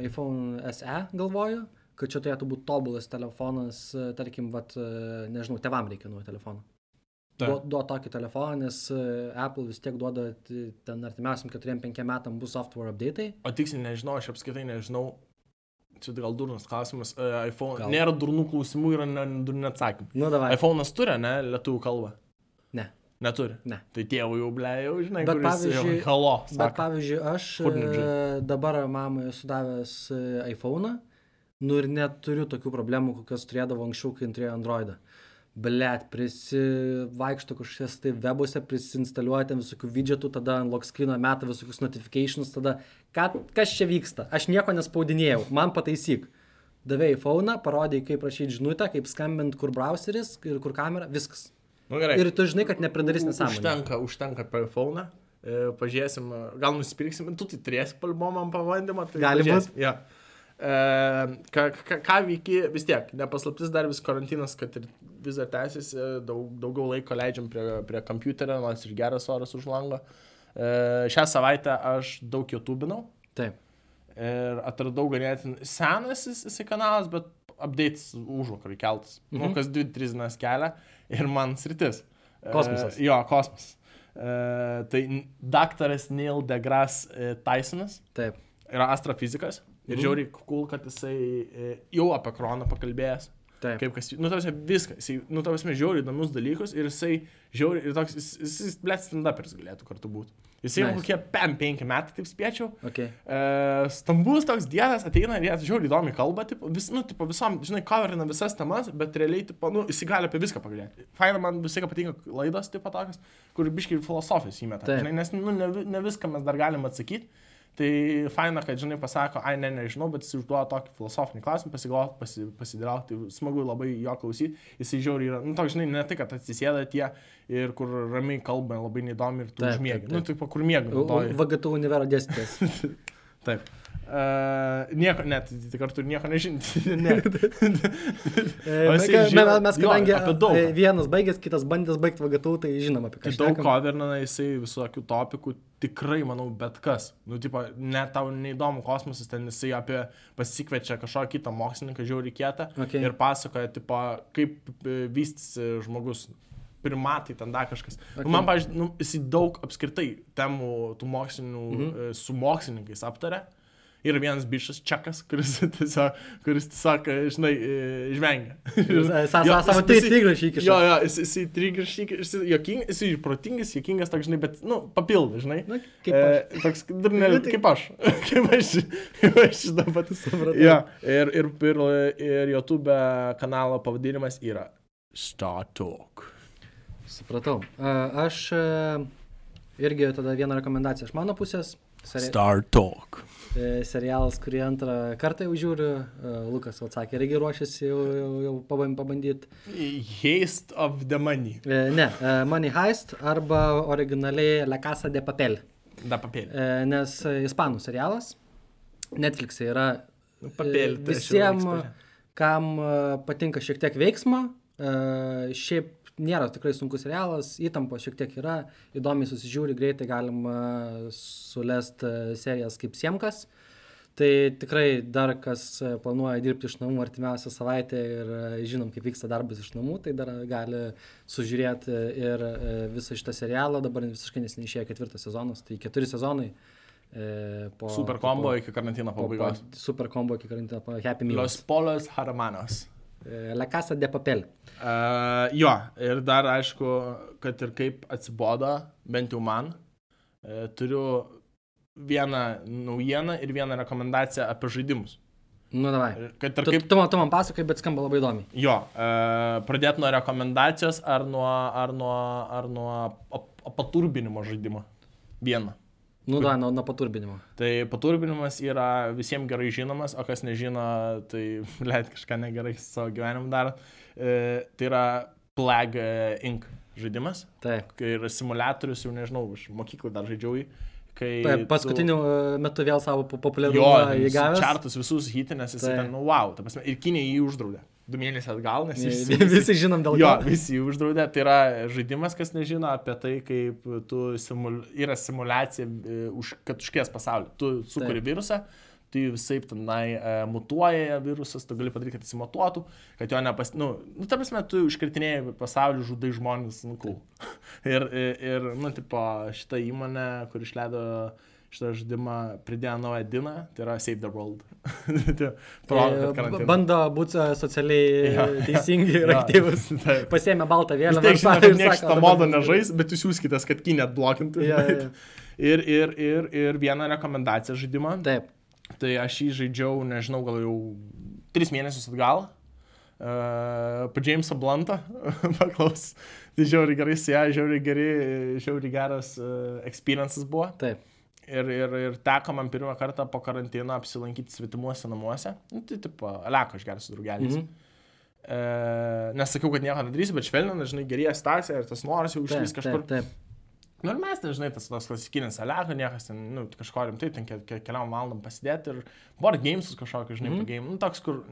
[SPEAKER 2] e, iPhone SE galvoju, kad čia turėtų būti tobulas telefonas, e, tarkim, vat, e, nežinau, tevam reikia naujo telefono. Duo, duo tokį telefoną, nes e, Apple vis tiek duoda ten artimiausiam 4-5 metam bus software update.
[SPEAKER 1] O tiksliai nežinau, aš apskritai nežinau. Čia gal durnas klausimas. Uh, iPhone.
[SPEAKER 2] Gal.
[SPEAKER 1] Nėra durnų klausimų, yra ne, durni atsakymai.
[SPEAKER 2] Nu, davai.
[SPEAKER 1] iPhone'as turi, ne, lietuvių kalbą.
[SPEAKER 2] Ne.
[SPEAKER 1] Neturi.
[SPEAKER 2] Ne.
[SPEAKER 1] Tai tėvų jau ble, jau žinai,
[SPEAKER 2] Bet pavyzdžiui-
[SPEAKER 1] jau halo.
[SPEAKER 2] Bet
[SPEAKER 1] Sako.
[SPEAKER 2] pavyzdžiui, aš
[SPEAKER 1] Furnidžiai.
[SPEAKER 2] dabar mamai esu davęs iPhone'ą, nu ir neturiu tokių problemų, kokias turėdavo anksčiau, kai turėjo Androidą. Blet, prisivaikšto kažkokias tai webuose, prisinstaliuoja ten visokių widgetų, tada lock screen'o meta visokius notifications, tada ką, kas čia vyksta? Aš nieko nespaudinėjau, man pataisyk. Davėjai iPhone'ą, parodėjai, kaip rašyti žinutę, kaip skambint, kur browseris ir kur kamera, viskas.
[SPEAKER 1] Nu, gerai.
[SPEAKER 2] Ir tu žinai, kad nepridarys nesąmonę.
[SPEAKER 1] Užtenka, užtenka per iPhone'ą. E, pažiūrėsim, gal nusipirksim, tu tai turėsi palbomam pabandymą. Tai
[SPEAKER 2] Gali
[SPEAKER 1] pažiūrėsim. Ja. E, ką, ką, ką veiki, vis tiek, nepaslaptis dar vis karantinas, kad ir vis dar tęsiasi, daug, daugiau laiko leidžiam prie, prie kompiuterio, nors ir geras oras už lango. E, šią savaitę aš daug YouTube'inau
[SPEAKER 2] Taip.
[SPEAKER 1] ir atradau ganėtinai senas jis- jisai kanalas, bet updates už vakarį keltas. Mhm. Nu, kas 2-3 dienas kelia ir man sritis. E,
[SPEAKER 2] Kosmosas.
[SPEAKER 1] jo, kosmosas. E, tai daktaras Neil deGrasse e, Tysonas
[SPEAKER 2] Taip.
[SPEAKER 1] yra astrofizikas Ir žiauriai cool, kad jisai e, jau apie koroną pakalbėjęs.
[SPEAKER 2] Taip.
[SPEAKER 1] Kaip kas, nu, tavasi viską, jisai, nu, tavasi žiauriai įdomius dalykus ir jisai žiauriai, ir toks, jis, jis, jis blėt stand-uperis galėtų kartu būti. Jisai
[SPEAKER 2] Nice.
[SPEAKER 1] kokie 5 metai, taip spėčiau.
[SPEAKER 2] Okay.
[SPEAKER 1] E, stambus toks dėdas ateina ir jis žiauriai įdomi kalba, tipo, vis, nu, tipo, visom, žinai, coverina visas temas, bet realiai, tipo, nu, jis gali apie viską pagalėti. Faina, man visai patinka laidos, tipo, tokios, kur biškai filosofijos įmeta.
[SPEAKER 2] Taip.
[SPEAKER 1] Žinai, nes, nu, ne, ne viską mes dar galim atsakyti. Tai faina, kad, žinai, pasako, ai, ne, nežinau, bet jis užduoda tokį filosofinį klausimą, pasigalvoti, pasi, pasidirauti, tai smagu labai jo klausyti, jisai žiauriai yra, nu, toks, žinai, ne tai, kad atsisėda tie ir kur ramiai kalba, labai neįdomi ir tu
[SPEAKER 2] taip,
[SPEAKER 1] Nu, tai kur miegi. naudoji.
[SPEAKER 2] VGT univero dėstytojas.
[SPEAKER 1] Taip. Uh, nieko, net, tai kartu ir nieko nežinti. ne.
[SPEAKER 2] E, Mes,
[SPEAKER 1] žino-
[SPEAKER 2] mes,
[SPEAKER 1] jo,
[SPEAKER 2] kadangi
[SPEAKER 1] daug
[SPEAKER 2] e,
[SPEAKER 1] ką.
[SPEAKER 2] vienas baigęs, kitas bandęs baigti VGT, tai žinom apie
[SPEAKER 1] Tai
[SPEAKER 2] ką.
[SPEAKER 1] daug
[SPEAKER 2] šnekam.
[SPEAKER 1] coverina jisai visokių topikų, tikrai, manau, bet kas. Nu, tipo, net tau neįdomu kosmosas, ten jisai apie pasikviečia kažkokį kitą mokslininką, žiauriai kietą
[SPEAKER 2] Okay.
[SPEAKER 1] ir pasakoja, tipo, kaip e, vystysi žmogus. Primatai, ten dar kažkas. Okay.
[SPEAKER 2] Okay.
[SPEAKER 1] Man, pavyzdžiui, nu, jisai daug apskritai temų tų mokslinių mm -hmm. su mokslininkais aptarė. Ir vienas bišas čekas, kuris tiesiog, kuris tiesiog, e, žinai, e, žvengia.
[SPEAKER 2] Savo
[SPEAKER 1] jis- jisai-
[SPEAKER 2] trigrašį įkiša.
[SPEAKER 1] Jo, jo, jis, jisai trigrašį, jis jokingas, jisai protingas, jokingas, toks, žinai, bet, nu, papildo, žinai.
[SPEAKER 2] Na, kaip aš.
[SPEAKER 1] E, toks, dar ne,
[SPEAKER 2] Nu, tai-
[SPEAKER 1] kaip aš. kaip aš, kaip aš dabar.
[SPEAKER 2] Supratau.
[SPEAKER 1] Jo, ir, ir, ir, ir YouTube kanalo pavadinimas yra Star Talk.
[SPEAKER 2] Supratau. Aš e, irgi tada vieną rekomendaciją iš mano pusės. Seri
[SPEAKER 1] Star Talk.
[SPEAKER 2] e, serialas, kurį antrą kartą jau žiūriu. E, Lukas atsakė, irgi ruošiasi jau, jau, jau paband- pabandyti.
[SPEAKER 1] Haste of the Money.
[SPEAKER 2] Ne, Money Heist arba originaliai La Casa de Papel.
[SPEAKER 1] Da papėlė.
[SPEAKER 2] E, Nes ispanų serialas. Netflix yra
[SPEAKER 1] papėlė, tai
[SPEAKER 2] visiems, kam patinka šiek tiek veiksmo, šiaip nėra tikrai sunkus serialas, įtampos šiek tiek yra, įdomiai susižiūri, greitai galima sulest e, serijas kaip Siemkas. Tai tikrai dar kas e, planuoja dirbti iš namų artimiausią savaitę ir e, žinom, kaip vyksta darbas iš namų, tai dar gali sužiūrėti ir visą šitą serialą. Dabar visiškai nesiniai išėjo ketvirtas sezonas, tai keturi sezonai. Po,
[SPEAKER 1] Super kombo iki karantino
[SPEAKER 2] po, po,
[SPEAKER 1] pabaigos.
[SPEAKER 2] super kombo iki karantino, po Happy Meal.
[SPEAKER 1] Los Polos Haramanos.
[SPEAKER 2] La Casa de Papel.
[SPEAKER 1] Uh, jo, ir dar aišku, kad ir kaip atsibodo, bent jau man, uh, turiu vieną naujieną ir vieną rekomendaciją apie žaidimus.
[SPEAKER 2] Nu, davai.
[SPEAKER 1] Kad ir
[SPEAKER 2] Tu,
[SPEAKER 1] kaip...
[SPEAKER 2] tu, man- tu man pasakai, bet skamba labai įdomiai.
[SPEAKER 1] Jo, uh, pradėti nuo rekomendacijos ar nuo, ar nuo, ar nuo ap- ap- paturbinimo žaidimo. Vieną.
[SPEAKER 2] Nu, davai, nuo, nuo paturbinimo.
[SPEAKER 1] Tai paturbinimas yra visiems gerai žinomas, o kas nežino, tai leid kažką negerai savo gyvenimu daro. E, tai yra Plague e, Inc. žaidimas.
[SPEAKER 2] Taip.
[SPEAKER 1] Kai yra simulatorius, jau nežinau, iš mokyklų dar žaidžiau jį. Kai
[SPEAKER 2] Pa,
[SPEAKER 1] tu-
[SPEAKER 2] paskutiniu e, metu vėl savo populiarumą įgavęs.
[SPEAKER 1] čartus visus hitinės, jis
[SPEAKER 2] Taip.
[SPEAKER 1] ten, nu, wow, ta prasme, ir Kinė jį uždraudė. Du mėnesiai atgal, nes jis...
[SPEAKER 2] Visi žinom dėl
[SPEAKER 1] Jo,
[SPEAKER 2] ko.
[SPEAKER 1] visi jį uždraudė. Tai yra žaidimas, kas nežino apie tai, kaip tu simul... yra simulacija, e, už... kad užkės pasaulį. Tu sukuri
[SPEAKER 2] Taip.
[SPEAKER 1] virusą, tu jį visai tenai e, mutuoja virusas, tu gali padaryti, kad jis matuotų, kad jo nepas... Nu, nu ta prasme, tu iškritinėjai pasaulį, žudai žmonės, nu, cool. ir, ir, ir, nu, tipo, šita įmonė, kur išleido šitą žaidimą, pridėjo naują diną, tai yra Save the World. Tai
[SPEAKER 2] E. Bando būti e, socialiai e, teisingi ir
[SPEAKER 1] Jo,
[SPEAKER 2] aktyvus.
[SPEAKER 1] taip.
[SPEAKER 2] Pasėmė baltą vėliavą. ir
[SPEAKER 1] žinau, kad niekas modo
[SPEAKER 2] bando-
[SPEAKER 1] nežais, bet jūs siūskitės, kad kinė atblokintų.
[SPEAKER 2] Jo, jo.
[SPEAKER 1] Ir, ir, ir, ir vieną rekomendaciją žaidimą.
[SPEAKER 2] Taip.
[SPEAKER 1] Tai aš jį žaidžiau, nežinau, gal jau tris mėnesius atgal. Uh, pa Jamesą Bluntą paklaus. Tai žiauriai gerai su ją, žiauriai geri, žiauriai geras uh, experiences buvo.
[SPEAKER 2] Taip.
[SPEAKER 1] Ir, ir, ir teko man pirmą kartą po karantino apsilankyti svetimuose namuose. Nu, tai tipo, aleko aš geras.
[SPEAKER 2] Mhm.
[SPEAKER 1] Mm -hmm. e, nesakiau, kad nieko nedarysiu, bet švelnina, žinai, gerėja stacija ir tas noras jau išlys kažkur.
[SPEAKER 2] Taip. taip.
[SPEAKER 1] Nu ir mes, ten, žinai, tas, tas klasikinis aleko, niekas ten, nu, kažko rimtai, ten ke, ke, keliom valandom pasidėti ir board gamesus kažkokį, žinai, mm. -hmm. game, nu, toks, kur,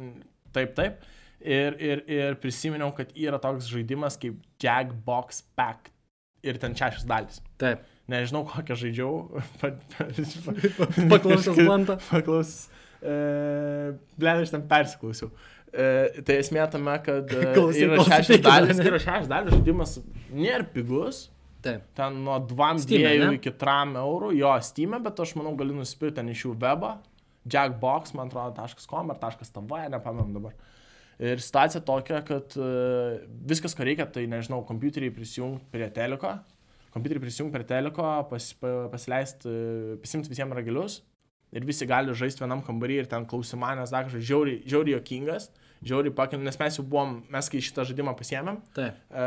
[SPEAKER 1] taip, taip. Ir, ir, ir prisiminiau, kad yra toks žaidimas kaip Jackbox Pack ir ten šešias dalis.
[SPEAKER 2] taip.
[SPEAKER 1] Nežinau, kokią žaidžiau.
[SPEAKER 2] Paklausęs Blantą.
[SPEAKER 1] Paklaus. E, Bled, aš ten persiklausiau. E, tai esmė tame, kad e,
[SPEAKER 2] Klausai,
[SPEAKER 1] yra šešias dalis, yra šešias dalis žaidimas, nėra pigus.
[SPEAKER 2] Taip.
[SPEAKER 1] Ten nuo 2
[SPEAKER 2] Steam'e,
[SPEAKER 1] dviejų
[SPEAKER 2] ne?
[SPEAKER 1] iki 3 eurų, jo, Steam, bet aš manau, gali nusipirkti ten iš jų webą. jackbox, man atrodo, .com ar .tv, nepamenu dabar. Ir situacija tokia, kad e, viskas, ko reikia, tai nežinau, kompiuterį prisijungti prie teliko, kompiuterį prisijungti prie teliko, pas, pa, pasileisti, pasimti visiems ragelius ir visi gali žaisti vienam kambarį ir ten klausimanės, dar kažkas žiauriai, žiauriai jokingas, žiauriai pakeliu, nes mes jau buvom, mes kai šitą žaidimą pasiemėm
[SPEAKER 2] Taip.
[SPEAKER 1] e,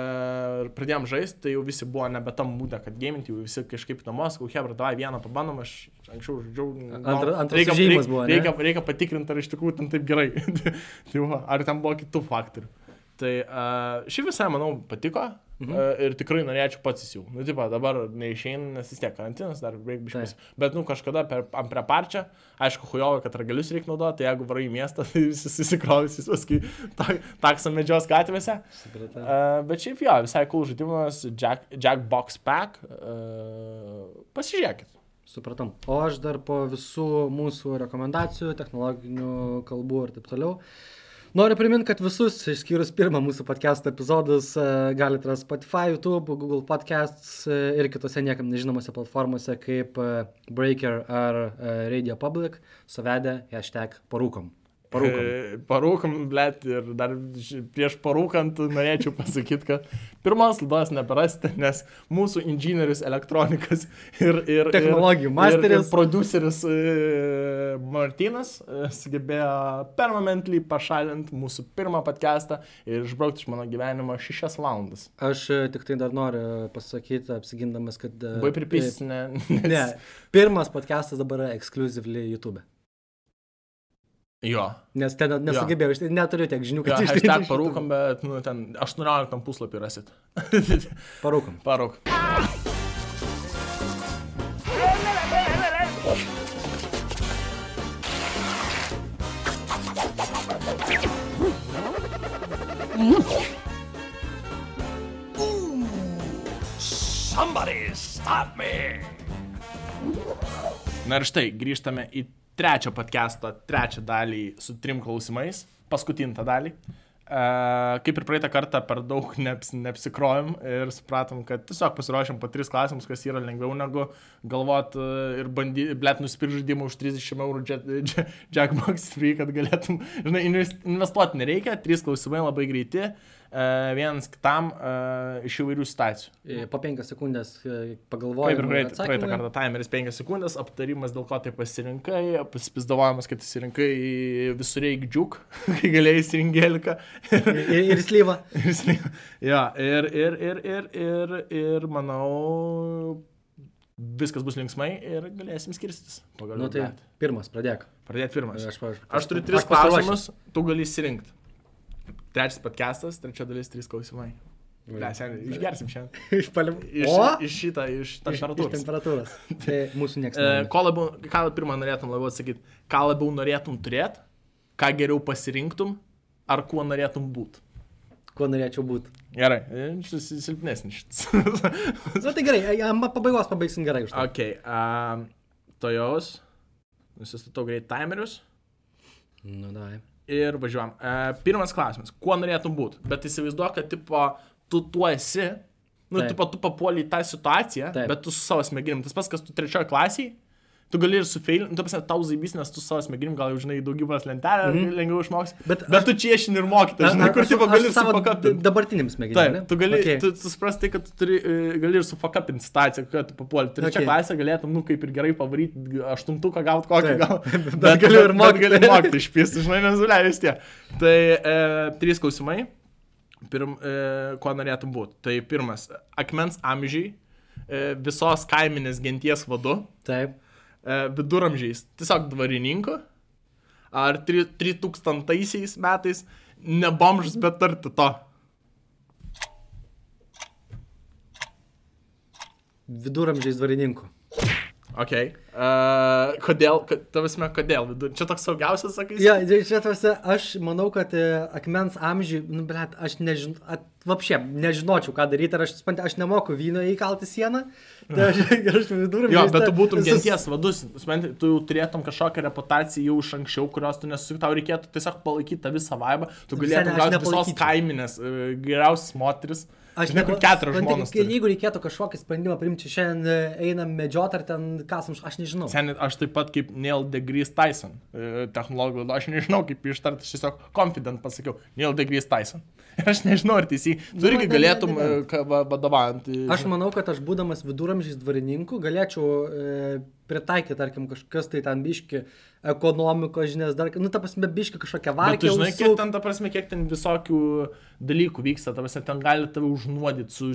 [SPEAKER 1] ir pradėjom žaisti, tai jau visi buvo nebe tam mūdė, kad gaminti, jau visi kažkaip namos, sakau, hebra, davai vieną pabandom, aš anksčiau žaidžiau.
[SPEAKER 2] Antra- antras
[SPEAKER 1] reikia, reikia,
[SPEAKER 2] buvo, ne?
[SPEAKER 1] reikia, reikia patikrinti, ar iš tikrųjų ten taip gerai. tai va, ar ten buvo kitų faktorių. Tai uh, šį visai, manau, patiko mhm. uh, ir tikrai norėčiau pats įsijungti. Nu, tipo, dabar neišeina, nes vis tiek karantinas, dar reikia biškas. Bet, nu, kažkada per, ant prie parčią, aišku, hujovai, kad ragalius reikia naudoti, tai jeigu varai į miestą, tai visi susikrovys, visi paskui ta, taksą medžios gatvėse. Uh, bet šiaip jo, visai cool žaidimas, Jack, Jackbox Pack. Uh, pasižiūrėkit.
[SPEAKER 2] Supratom. O aš dar po visų mūsų rekomendacijų, technologinių kalbų ir taip toliau. Noriu priminti, kad visus, išskyrus pirmą mūsų podcast epizodus, e, galite rasti Spotify, YouTube, Google Podcasts e, ir kitose niekam nežinomose platformose kaip e, Breaker ar Radio Public, suvedę hashtag parūkom. Parūkom.
[SPEAKER 1] E, Parūkom, blėt, ir dar prieš parūkant norėčiau pasakyti, kad pirmos laidos neprasti, nes mūsų inžinierius elektronikas ir, ir,
[SPEAKER 2] Technologijų masteris.
[SPEAKER 1] ir, ir produceris e, Martinas e, sugebėjo permanently pašalinti mūsų pirmą podcastą ir išbraukti iš mano gyvenimo šešias valandas.
[SPEAKER 2] Aš e, tik tai dar noriu pasakyti, apsigindamas, kad... e,
[SPEAKER 1] Buvai pripys, ne?
[SPEAKER 2] Ne, pirmas podcastas dabar yra exclusively YouTube.
[SPEAKER 1] Jo.
[SPEAKER 2] Nes ten nesugebėjau, aš neturiu tiek žinių,
[SPEAKER 1] Jo,
[SPEAKER 2] kad išlaikyčiau šitą.
[SPEAKER 1] parūkom, bet, nu, ten 18 puslapį rasit.
[SPEAKER 2] Parūkom.
[SPEAKER 1] Parūk.
[SPEAKER 5] Somebody stop me!
[SPEAKER 1] Na ir štai, grįžtame į trečią podcast'o, trečią dalį su trim klausimais, paskutinį tą dalį. Uh, kaip ir praeitą kartą per daug neaps, neapsikrovim ir supratom, kad tiesiog pasiruošėm po tris klausimus, kas yra lengviau negu galvot uh, ir bandyti, blėt, nusipirkti žaidimą už 30 eurų Jackbox free, kad galėtum, žinai, invest- investuoti nereikia, trys klausimai labai greiti, uh, vienas kitam uh, iš įvairių situacijų.
[SPEAKER 2] E, Po penkias sekundės e,
[SPEAKER 1] Kaip ir praeitą, praeitą kartą timeris 5 sekundės, aptarimas, dėl ko tai pasirinkai, pasipizdavojimas, kad įsirinkai visur reik džiuk, kai galėjai įsirinkti geliką.
[SPEAKER 2] Ir, ir slyva.
[SPEAKER 1] ja, ir, ir, ir, ir, ir, ir manau, viskas bus linksmai ir galėsim skirstytis. Pagaliau.
[SPEAKER 2] Nu tai pirmas, pradėk.
[SPEAKER 1] Pradėti pirmas.
[SPEAKER 2] Aš, aš,
[SPEAKER 1] Aš turiu tris klausimus, tu gali įsirinkti. Trečias podcastas, trečia dalis, trys klausimai. Seniai, išgersim šiandien.
[SPEAKER 2] Iš palim.
[SPEAKER 1] Iš, iš šitą, iš
[SPEAKER 2] Iš, iš
[SPEAKER 1] temperatūros.
[SPEAKER 2] temperatūros. Tai mūsų niekas.
[SPEAKER 1] E, ko labiau, ką pirmą norėtum labiau atsakyti, ką labiau norėtum turėti, ką geriau pasirinktum, ar kuo norėtum būti.
[SPEAKER 2] Kuo norėčiau būti.
[SPEAKER 1] Gerai, e, šis silpnesnis šitas.
[SPEAKER 2] Na tai gerai, e, pabaigos pabaigsim gerai už tai.
[SPEAKER 1] ok, um, tojaus, nusistatau greit timerius
[SPEAKER 2] Nu, davai.
[SPEAKER 1] Ir važiuojam. Uh, pirmas klausimas, kuo norėtum būti, bet įsivaizduok, kad tipo, tu tuo esi, nu, tipo, tu papuoli į tą situaciją,
[SPEAKER 2] Taip.
[SPEAKER 1] bet tu su savo smegenim, tas pats, kas tu trečioje klasėje, tu gali ir su fail, nu, tu pasai, tau zaibys, nes tu savo smegenim gal jau žinai daugybos lentelę, mm -hmm. lengviau išmoks.
[SPEAKER 2] Bet
[SPEAKER 1] bet, bet tu čiešini ir mokytas, žinai, kur tipo gali sufakapinti.
[SPEAKER 2] Dabartinims smegenim.
[SPEAKER 1] Taip, tu gali,
[SPEAKER 2] okay.
[SPEAKER 1] tu, tu suprasti, kad tu turi, e, gali ir sufakapinti situaciją, kad tu papuoli. Trečia
[SPEAKER 2] Okay.
[SPEAKER 1] klasė galėtum, nu, kaip ir gerai pavaryti, aštuntuką gauti kokį gal.
[SPEAKER 2] Bet gali ir mokyti.
[SPEAKER 1] gali mokyti iš pėstų, žinai, nezuliai vis tiek. Tai e, trys klausimai. Pirm, e, kuo norėtum būti? Tai pirmas, akmens amžiai, e, visos kaiminės genties vadu,
[SPEAKER 2] Taip.
[SPEAKER 1] E, viduramžiais, tiesiog dvarininku, ar tri- 3000 metais, ne bomžas, bet tarti to.
[SPEAKER 2] Viduramžiais dvarininkų.
[SPEAKER 1] Ok. Uh, kodėl, tavasme, kodėl? Vidur... Čia toks saugiausias, sakai?
[SPEAKER 2] Ja, čia tuose, aš manau, kad e, akmens amžiui, nu, bet aš nežinau, at, Vapšė, nežinočiau, ką daryti, ar aš, aš nemoku vyno įkalti sieną. Tai aš, viduramžiais.
[SPEAKER 1] Jo, bet tu būtum
[SPEAKER 2] visas-
[SPEAKER 1] genties vadus, tu jau turėtum kažkokią reputaciją jau iš anksčiau, kurios tu nesusik, tau reikėtų tiesiog palaikyti tą visą vaibą, tu galėtum gauti visos kaiminės, e, geriausias moteris.
[SPEAKER 2] Aš
[SPEAKER 1] ne kur keturios
[SPEAKER 2] kai-
[SPEAKER 1] turi.
[SPEAKER 2] Jeigu reikėtų kažkokį sprendimą priimti, šiandien e, einam medžiot ar ten kasam, aš nežinau.
[SPEAKER 1] Seniai, aš taip pat kaip Neil deGrasse Tyson, e, technologų, aš nežinau kaip ištarti, aš tiesiog confident pasakiau, Neil deGrasse Tyson. Ir aš nežinau, ar teisingai, tu irgi
[SPEAKER 2] ne, ne,
[SPEAKER 1] galėtum e, vadovaujant.
[SPEAKER 2] Aš manau, kad aš būdamas viduramžiais dvarininku galėčiau e, pritaikyti, tarkim, kažkas tai ten biški ekonomikos žinias, dar, nu, ta prasme, biški kažkokią varkę.
[SPEAKER 1] tu žinai, kiek ten, ta prasme, kiek ten visokių dalykų vyksta, ta prasme, ten gali tave užnuodyti, su,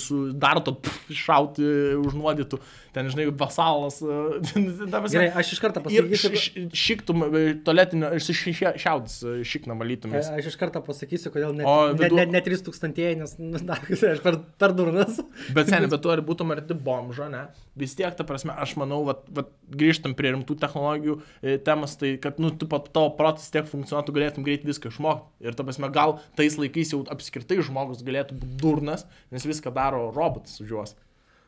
[SPEAKER 1] su darto šauti užnuodytų, ten, žinai, vasalas. e, ta prasme,
[SPEAKER 2] Gerai, aš iš karto pasakysiu.
[SPEAKER 1] š- šiktum e, tualetinio, šiaudis šikną valytumės.
[SPEAKER 2] E, Aš iš karto pasakysiu, kodėl net,
[SPEAKER 1] O
[SPEAKER 2] ne,
[SPEAKER 1] vidu-
[SPEAKER 2] ne, ne 3000, nes nu, na, aš per, per durnas.
[SPEAKER 1] Bet seniai, bet tu ar būtum arti bomžo, ne? Vis tiek, ta prasme, aš manau, vat, vat, grįžtam prie rimtų technologijų e, temos, tai kad, nu, tu pat tavo protas tiek funkcionuotų, galėtum greit viską išmokti. Ir, ta prasme, gal tais laikais jau apskritai žmogus galėtų būti durnas, nes viską daro robotas už juos.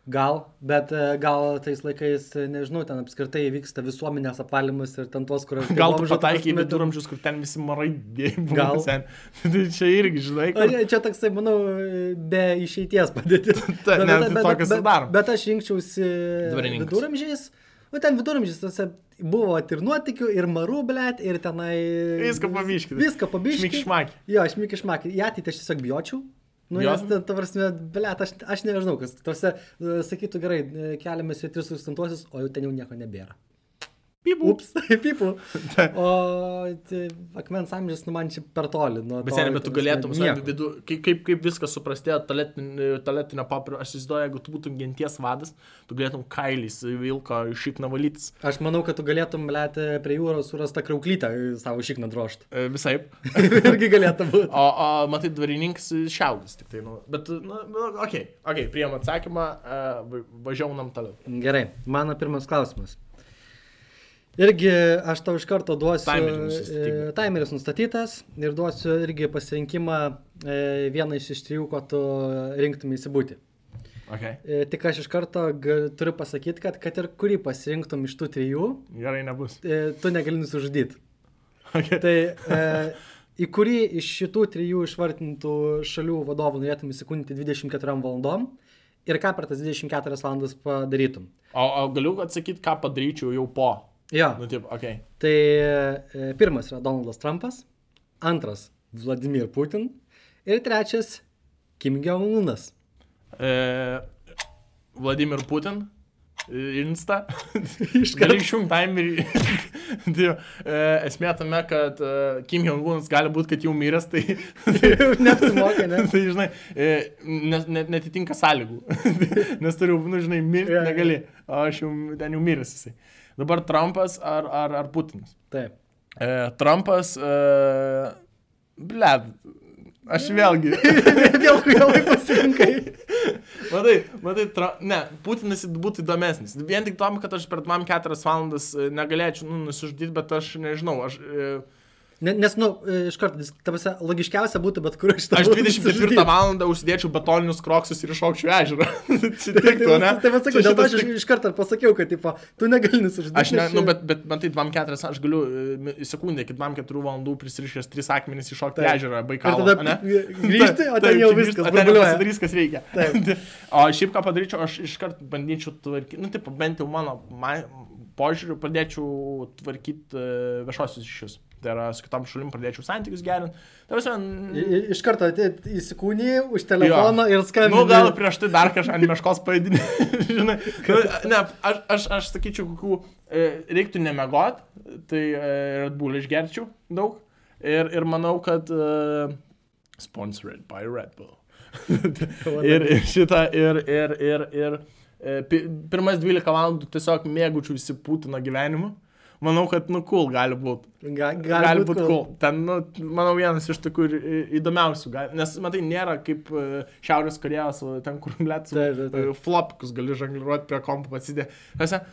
[SPEAKER 2] Gal, bet e, gal tais laikais, e, nežinau, ten apskritai vyksta visuomenės apvalymas ir ten tos, kurios...
[SPEAKER 1] Gal tu pataikai į viduramžius, kur ten visi marai dėjai.
[SPEAKER 2] Gal.
[SPEAKER 1] Tai čia irgi, žinai,
[SPEAKER 2] A,
[SPEAKER 1] kad...
[SPEAKER 2] čia- toksai, manau, be išeities padėti.
[SPEAKER 1] Ta, ne, tokias ir
[SPEAKER 2] bet,
[SPEAKER 1] darom.
[SPEAKER 2] bet aš rinkčiausi viduramžiais. Nu, ten viduramžiais tose buvo ir nuotikių, ir marų, blėt, ir tenai...
[SPEAKER 1] Viską pabiškit.
[SPEAKER 2] Viską pabiškit.
[SPEAKER 1] Šmikšmakį.
[SPEAKER 2] Jo, aš mikišmakį. Į ateitį aš tiesiog bijočiau. Nu, nes,
[SPEAKER 1] Bijotum?
[SPEAKER 2] ta, prasme, blėt, aš, aš nežinau, kas. Tose, e, sakytų, gerai, e, keliamės į 3000, o jau ten jau nieko nebėra.
[SPEAKER 1] Pipų.
[SPEAKER 2] Ups, pipų. O tai, akmens amžius, nu man čia per toli. nuo
[SPEAKER 1] Bet
[SPEAKER 2] to,
[SPEAKER 1] seniai, bet tu galėtum, vidu, kaip, kaip, kaip viskas suprastėjo tualetinio papiro, aš įsivaizduoju, jeigu tu būtum genties vadas, tu galėtum kailys vilko šikną valytis.
[SPEAKER 2] Aš manau, kad tu galėtum, blėt, prie jūros surastą krauklytę e, savo šikną drožti.
[SPEAKER 1] E, Visai.
[SPEAKER 2] Irgi galėtų būti.
[SPEAKER 1] O, o matai, dvarininkas šiaudis tik tai, nu. Bet, nu, nu okei, okay, okay, priemu atsakymą, uh, važiaunam toliau.
[SPEAKER 2] Gerai, mano pirmas klausimas. Irgi aš tau iš karto duosiu.
[SPEAKER 1] Timeris
[SPEAKER 2] e, Timeris nustatytas ir duosiu irgi pasirinkimą e, vieną iš iš trijų, ko tu rinktum įsibūti.
[SPEAKER 1] Okay.
[SPEAKER 2] E, tik aš iš karto turiu pasakyti, kad kad ir kurį pasirinktum iš tų trijų,
[SPEAKER 1] Gerai nebus.
[SPEAKER 2] tu negali nusižudyti.
[SPEAKER 1] Okay.
[SPEAKER 2] Tai e, į kurį iš šitų trijų išvardintų šalių vadovų norėtum įsikūnyti 24 valandom ir ką per tas 24 valandas padarytum.
[SPEAKER 1] O, o galiu atsakyti, ką padaryčiau jau po.
[SPEAKER 2] Jo,
[SPEAKER 1] Nu, taip. Okay.
[SPEAKER 2] tai e, pirmas yra Donaldas Trumpas, antras Vladimir Putin ir trečias Kim Jong-unas.
[SPEAKER 1] E, Vladimir Putin. e, Insta. Gali išjungti timerį. Tai, e, esmė tame, kad e, Kim Jong-unas gali būti, kad jau miręs, tai...
[SPEAKER 2] Neapsimoka, ne?
[SPEAKER 1] tai, žinai, net, net, netitinka sąlygų. Nes turiu, nu, žinai, mirti negali. O aš jau ten jau miręs jisai. Dabar Trumpas ar, ar, ar Putinas?
[SPEAKER 2] Taip.
[SPEAKER 1] E, Trumpas... E, Bled. Aš vėlgi.
[SPEAKER 2] Vėl kujelai pasirinkai.
[SPEAKER 1] Matai, matai, tra... ne, Putinas būtų įdomesnis. Vien tik tam, kad aš per 2-4 valandas e, negalėčiau nu, nusižudyti, bet aš nežinau, aš... E,
[SPEAKER 2] nes, nu, e, iš karto, ta prasme, logiškiausia būtų, bet kur iš
[SPEAKER 1] aš 24 valandą užsidėčiau betoninius kroksus ir iššokčiau ežerą. Čia tiktų, ne?
[SPEAKER 2] Tai vas sakiau, dėl to aš iš karto ir pasakiau, kad, tipo, tu negali nusižudyti.
[SPEAKER 1] Aš ne, nu, bet, bet man tai 2-4, aš galiu e, sekundę, iki 2-4 valandų prisirišęs 3 akmenys iššokti į ežerą,
[SPEAKER 2] Ir
[SPEAKER 1] Baikalo.
[SPEAKER 2] tada grįžti, o ten jau viskas
[SPEAKER 1] ten jau pasidarys, kas reikia. O šiaip ką padaryčiau, aš iškart bandyčiau tvarkyti, nu, taip, bent jau mano ma, požiūriu, pradėčiau tvarkyti uh, viešosius ryšius. Tai yra, su kitom šalim pradėčiau santykius gerinti.
[SPEAKER 2] Iš karto įsikūnį už telefono ir skambinti.
[SPEAKER 1] Nu, gal prieš tai dar kažką ant meškos paėdinį. Žinai, nu, ne, aš, aš, aš sakyčiau, kokių e, reiktų nemegot, tai e, Red Bull išgerčiau daug. Ir, ir manau, kad e, sponsored by Red Bull. ir, ir šitą, ir, ir, ir, ir pi- pirmas 12 valandų tiesiog mėgučiau visi Putino gyvenimu. Manau, kad, nu, cool gali būti.
[SPEAKER 2] Ga,
[SPEAKER 1] Gali, gali būti cool. Ten, nu, manau, vienas iš tokių įdomiausių. gali- Nes, matai, nėra kaip e, Šiaurės Korejos, ten, kur, blėt, e, flopikus gali žongliruoti prie kompų atsidė. Tiesa,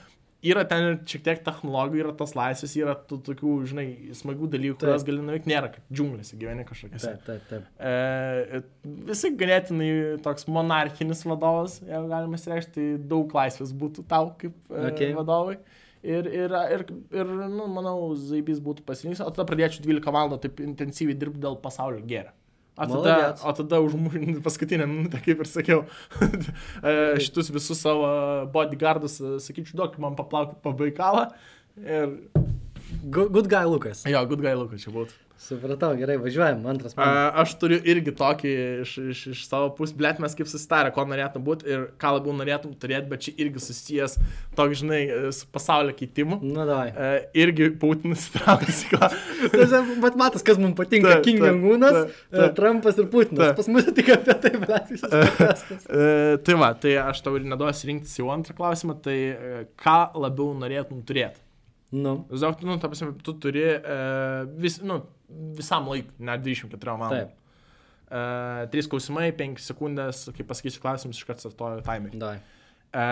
[SPEAKER 1] yra ten šiek tiek technologijų, yra tas laisvės, yra tų tokių, žinai, smagių dalykų,
[SPEAKER 2] Taip.
[SPEAKER 1] kuriuos gali nuveikti, nėra kaip džiunglėse gyveni kažkokiose.
[SPEAKER 2] Taip, taip, taip.
[SPEAKER 1] E, visi ganėtinai toks monarchinis vadovas, jeigu galima įsireikšti, tai daug laisvės būtų tau kaip e,
[SPEAKER 2] Okay.
[SPEAKER 1] vadovui. Ir, ir, ir, ir nu, manau, Zaibys būtų pasirinkęs, o tada pradėčiau 12 valandų taip intensyviai dirbti dėl pasaulio gėrio. O tada, o tada užmušinti paskutinę minutę, kaip ir sakiau, e, šitus visus savo bodyguardus, e, sakyčiau, duok man paplaukti pabaikalą. Ir
[SPEAKER 2] Good, good guy Lukas.
[SPEAKER 1] jo, good guy Lukas čia būtų.
[SPEAKER 2] Supratau, gerai, važiuojam, antras man.
[SPEAKER 1] A, Aš turiu irgi tokį iš, iš, iš savo pusės, blėt mes kaip susitarę, ko norėtum būti ir ką labiau norėtum turėti, bet čia irgi susijęs, toks, žinai, su pasaulio keitimu.
[SPEAKER 2] Nu, davai.
[SPEAKER 1] E, irgi Putinas įtrauktas į ką.
[SPEAKER 2] Bet matas, kas mums patinka.
[SPEAKER 1] Taip,
[SPEAKER 2] King Jong-unas, e, Trumpas ir Putinas.
[SPEAKER 1] Taip.
[SPEAKER 2] Pas mus tik apie tai, bet visas protestas.
[SPEAKER 1] E, tai va, tai aš tau ir neduosiu rinktis jau antrą klausimą, tai e, ką labiau norėtum turėti.
[SPEAKER 2] Nu,
[SPEAKER 1] Zauk, nu, ta prasme, tu turi e, vis, nu, visam laikui, ne 24 valandų. E, trys klausimai, 5 sekundės, kai pasakysiu klausimus, iškart startuoju timerį. e,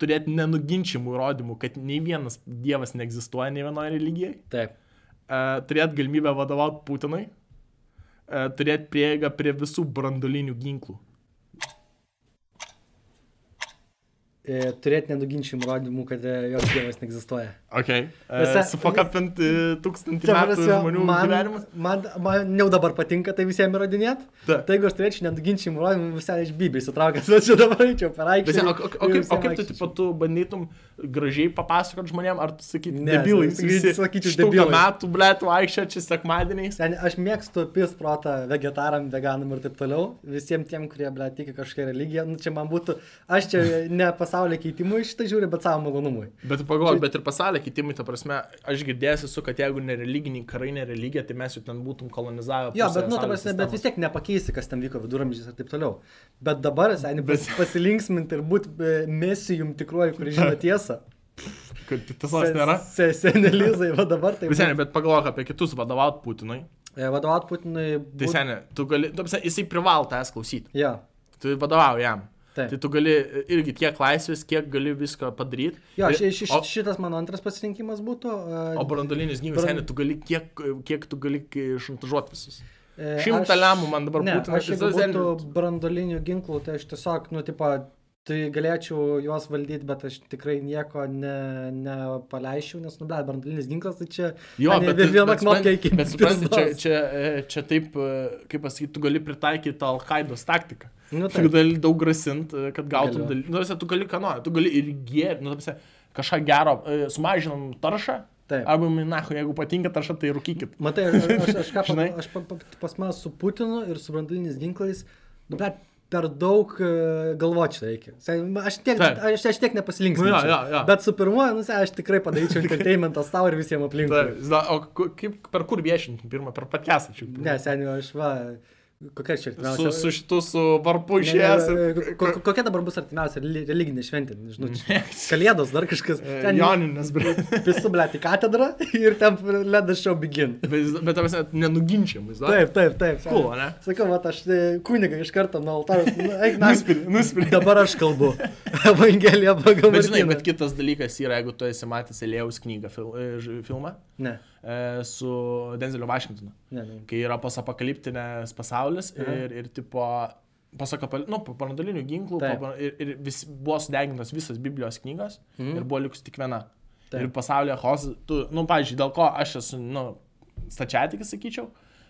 [SPEAKER 1] turėti nenuginčiamų įrodymų, kad nei vienas dievas neegzistuoja nei vienoje religijoje,
[SPEAKER 2] Taip.
[SPEAKER 1] e, turėti galimybę vadovauti Putinui, e, turėti prieigą prie visų brandolinių ginklų.
[SPEAKER 2] E, turėti nenuginčiamų įrodymų, kad e, joks dievas neegzistuoja.
[SPEAKER 1] Ok. E,
[SPEAKER 2] Visa-
[SPEAKER 1] Sufakapinti tūkstantį metų
[SPEAKER 2] prasme,
[SPEAKER 1] žmonių
[SPEAKER 2] man,
[SPEAKER 1] gyvenimus.
[SPEAKER 2] man, man jau dabar patinka tai visiems įrodinėti.
[SPEAKER 1] Taip.
[SPEAKER 2] Tai jeigu aš turėčiau nenuginčiamų įrodymų, visai iš Biblijos sutraukęs, bet čia dabar eičiau per aikštę.
[SPEAKER 1] o, o, o, o kaip tu, tipo, tu bandytum gražiai papasakot žmonėm, ar tu sakytum,
[SPEAKER 2] Ne,
[SPEAKER 1] debilai,
[SPEAKER 2] sakyčiau- debilai.
[SPEAKER 1] metų, blėtų, aikščia čia sekmadieniais.
[SPEAKER 2] Sen, aš mėgstu pis protą vegetaram, veganam ir taip toliau. Visiems tiem, kurie, ble, tiki kažkokią religiją. Nu, čia man būtų, aš čia ne pasaulio keitimui šitą žiūriu, bet savo malonumui.
[SPEAKER 1] Bet pagalvok, bet ir pasaulio keitimai, ta prasme, aš girdėjęs esu, kad jeigu ne religiniai karai, ne religija, tai mes jau ten būtum kolonizavę.
[SPEAKER 2] Jo, bet, nu, ta prasme, bet
[SPEAKER 1] sistemos.
[SPEAKER 2] vis tiek nepakeisi, kas ten vyko viduramžiais ir taip toliau. Bet dabar, seniai,
[SPEAKER 1] Bet-
[SPEAKER 2] bet... pasilinksminti ir būti mesijum tikruoju, kuris žino tiesą.
[SPEAKER 1] Kad tiesos nėra.
[SPEAKER 2] Se, senelizai, va dabar tai...
[SPEAKER 1] Bet seniai, bet pagalvok apie kitus vadovaut Putinui.
[SPEAKER 2] E, Vadovaut Putinui.
[SPEAKER 1] Tai seniai, tu gali, tu, jisai privalo tavęs klausyti.
[SPEAKER 2] Jo.
[SPEAKER 1] Tu vadovauji jam.
[SPEAKER 2] Taip.
[SPEAKER 1] Tai tu gali irgi tiek laisvės, kiek gali viską padaryti.
[SPEAKER 2] Jo,
[SPEAKER 1] Ir-
[SPEAKER 2] ši, ši,
[SPEAKER 1] o,
[SPEAKER 2] šitas mano antras pasirinkimas būtų. Uh,
[SPEAKER 1] o brandolinis ginklas,
[SPEAKER 2] Bran-
[SPEAKER 1] seniai, tu gali, kiek, kiek tu gali šantažuoti visus.
[SPEAKER 2] e,
[SPEAKER 1] šimtą lemų man dabar
[SPEAKER 2] ne,
[SPEAKER 1] Putinas-
[SPEAKER 2] Aš jeigu būtų brandolinių ginklų, tai aš tiesiog, nu, tipo, tai galėčiau juos valdyti, bet aš tikrai nieko ne, nepaleisčiau, nes, nu, ble, brandolinis ginklas, tai čia...
[SPEAKER 1] Jo,
[SPEAKER 2] ane,
[SPEAKER 1] bet,
[SPEAKER 2] viena
[SPEAKER 1] bet, supranti-
[SPEAKER 2] iki
[SPEAKER 1] bet supranti, čia, čia, e, čia taip, e, kaip pasakyti, tu gali pritaikyti Al-Qaidos taktiką.
[SPEAKER 2] Nu,
[SPEAKER 1] Tu
[SPEAKER 2] taip.
[SPEAKER 1] gali daug grasint, e, kad gautum dalykų. Nu, tu gali ką nori, tu gali ir gėri, nu, kažką gero, e, sumažinam taršą.
[SPEAKER 2] Taip.
[SPEAKER 1] Arba, na, jeigu patinka tarša, tai rūkykit.
[SPEAKER 2] Matai, aš, aš, aš, ką, aš pa, pa, pas mane su Putinu ir su brandoliniais ginklais, nu, bet per daug uh, galvočių reikia. Aš tiek,
[SPEAKER 1] Taip.
[SPEAKER 2] aš, aš tiek nepasilinksiu.
[SPEAKER 1] Nu, jo, jo, jo.
[SPEAKER 2] Bet su pirmuoju, nu, aš tikrai padaryčiau entertainmentą savo ir visiems aplinkui.
[SPEAKER 1] Tai, zna, o kaip, per kur viešintum pirmą, per čia?
[SPEAKER 2] Ne, seniai, aš va, kokia čia
[SPEAKER 1] Su,
[SPEAKER 2] artimiausia.
[SPEAKER 1] su šitu, su varpu išėjęs.
[SPEAKER 2] ko- ko- Kokia dabar bus artimiausia reli- religinė šventė? Nežinau, čia kalėdos dar kažkas. Ten
[SPEAKER 1] Joninės, bre.
[SPEAKER 2] Visu, ble, į katedrą ir ten ledas show begin.
[SPEAKER 1] Bet, bet tavęs net nenuginčiamas, da?
[SPEAKER 2] Taip, taip, taip.
[SPEAKER 1] Cool, ne?
[SPEAKER 2] Sakau, va, aš e, kunigą iš karto nuo altoriaus. nu,
[SPEAKER 1] Nuspiri, nuspiri.
[SPEAKER 2] Dabar aš kalbu. Evangelija pagal
[SPEAKER 1] Bet žinai, bet kitas dalykas yra, jeigu tu esi matęs Elėjaus knygą, fil, e, filmą
[SPEAKER 2] Ne,
[SPEAKER 1] e, su Denzeliu Vašingtonu,
[SPEAKER 2] ne, ne.
[SPEAKER 1] kai yra posapokaliptinės pasaulis ir, ir tipo, pasakapal, nu, po branduolinių ginklų
[SPEAKER 2] Taip.
[SPEAKER 1] ir, ir vis, buvo sudegintos visos Biblijos knygos
[SPEAKER 2] Mhm.
[SPEAKER 1] ir buvo likus tik viena.
[SPEAKER 2] Taip.
[SPEAKER 1] Ir pasaulyje chaosas, tu, nu, pavyzdžiui, dėl ko aš esu, nu, stačiatikis, sakyčiau,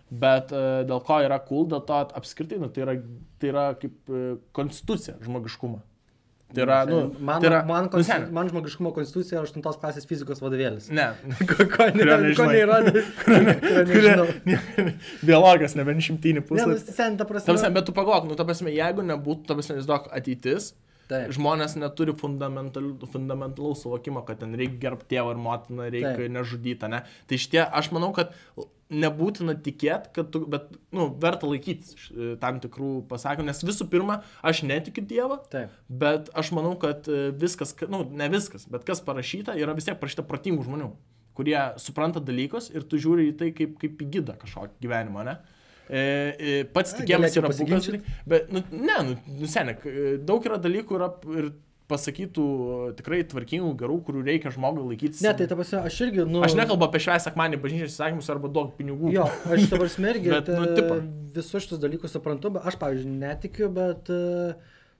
[SPEAKER 1] bet uh, dėl ko yra cool, dėl to apskritai, nu, tai yra, tai yra kaip uh, konstitucija žmogiškumo. Tai yra, nu,
[SPEAKER 2] man,
[SPEAKER 1] tai yra,
[SPEAKER 2] man,
[SPEAKER 1] nu,
[SPEAKER 2] konsti-
[SPEAKER 1] seni.
[SPEAKER 2] man žmogiškumo konstitucija yra 8 klasės fizikos vadovėlis.
[SPEAKER 1] Ne.
[SPEAKER 2] Ko, ko, ne,
[SPEAKER 1] Kurio
[SPEAKER 2] ko neįrodė. Kurio.
[SPEAKER 1] Biologijos nebent šimtinį
[SPEAKER 2] Ne, nu,
[SPEAKER 1] puslapį.
[SPEAKER 2] sen, ta
[SPEAKER 1] Ta
[SPEAKER 2] prasme.
[SPEAKER 1] prasme, bet tu pagalvok, nu, ta prasme, jeigu nebūtų, ta prasme, įsivaizduok ateitis,
[SPEAKER 2] Taip.
[SPEAKER 1] žmonės neturi fundamental, fundamentalaus suvokimo, kad ten reikia gerbti tėvą ir motiną, reikia
[SPEAKER 2] Taip.
[SPEAKER 1] nežudyti, ne? Tai šitie, aš manau, kad nebūtina tikėti, kad tu, bet, nu, verta laikytis e, tam tikrų pasakymų, nes visų pirma, aš netikiu Dievą,
[SPEAKER 2] Taip.
[SPEAKER 1] bet aš manau, kad e, viskas, ka- nu, ne viskas, bet kas parašyta, yra vis tiek parašyta protingų žmonių, kurie supranta dalykus ir tu žiūri į tai kaip, kaip į gydą kažkokį gyvenimą, ne? E, e, pats tikėjimas yra
[SPEAKER 2] pasiginčyt.
[SPEAKER 1] bet, nu, ne, nu, nu seniai, daug yra dalykų yra ir pasakytų tikrai tvarkingų, gerų, kurių reikia žmogui laikytis.
[SPEAKER 2] Ne, tai ta prasme, aš irgi, nu...
[SPEAKER 1] Aš nekalbu apie švęs sekmanį bažnyčios įsakymus arba daug pinigų.
[SPEAKER 2] Jo, aš dabar smergiu,
[SPEAKER 1] Bet, nu,
[SPEAKER 2] visus šitus dalykus suprantu, bet aš, pavyzdžiui, netikiu, bet, e,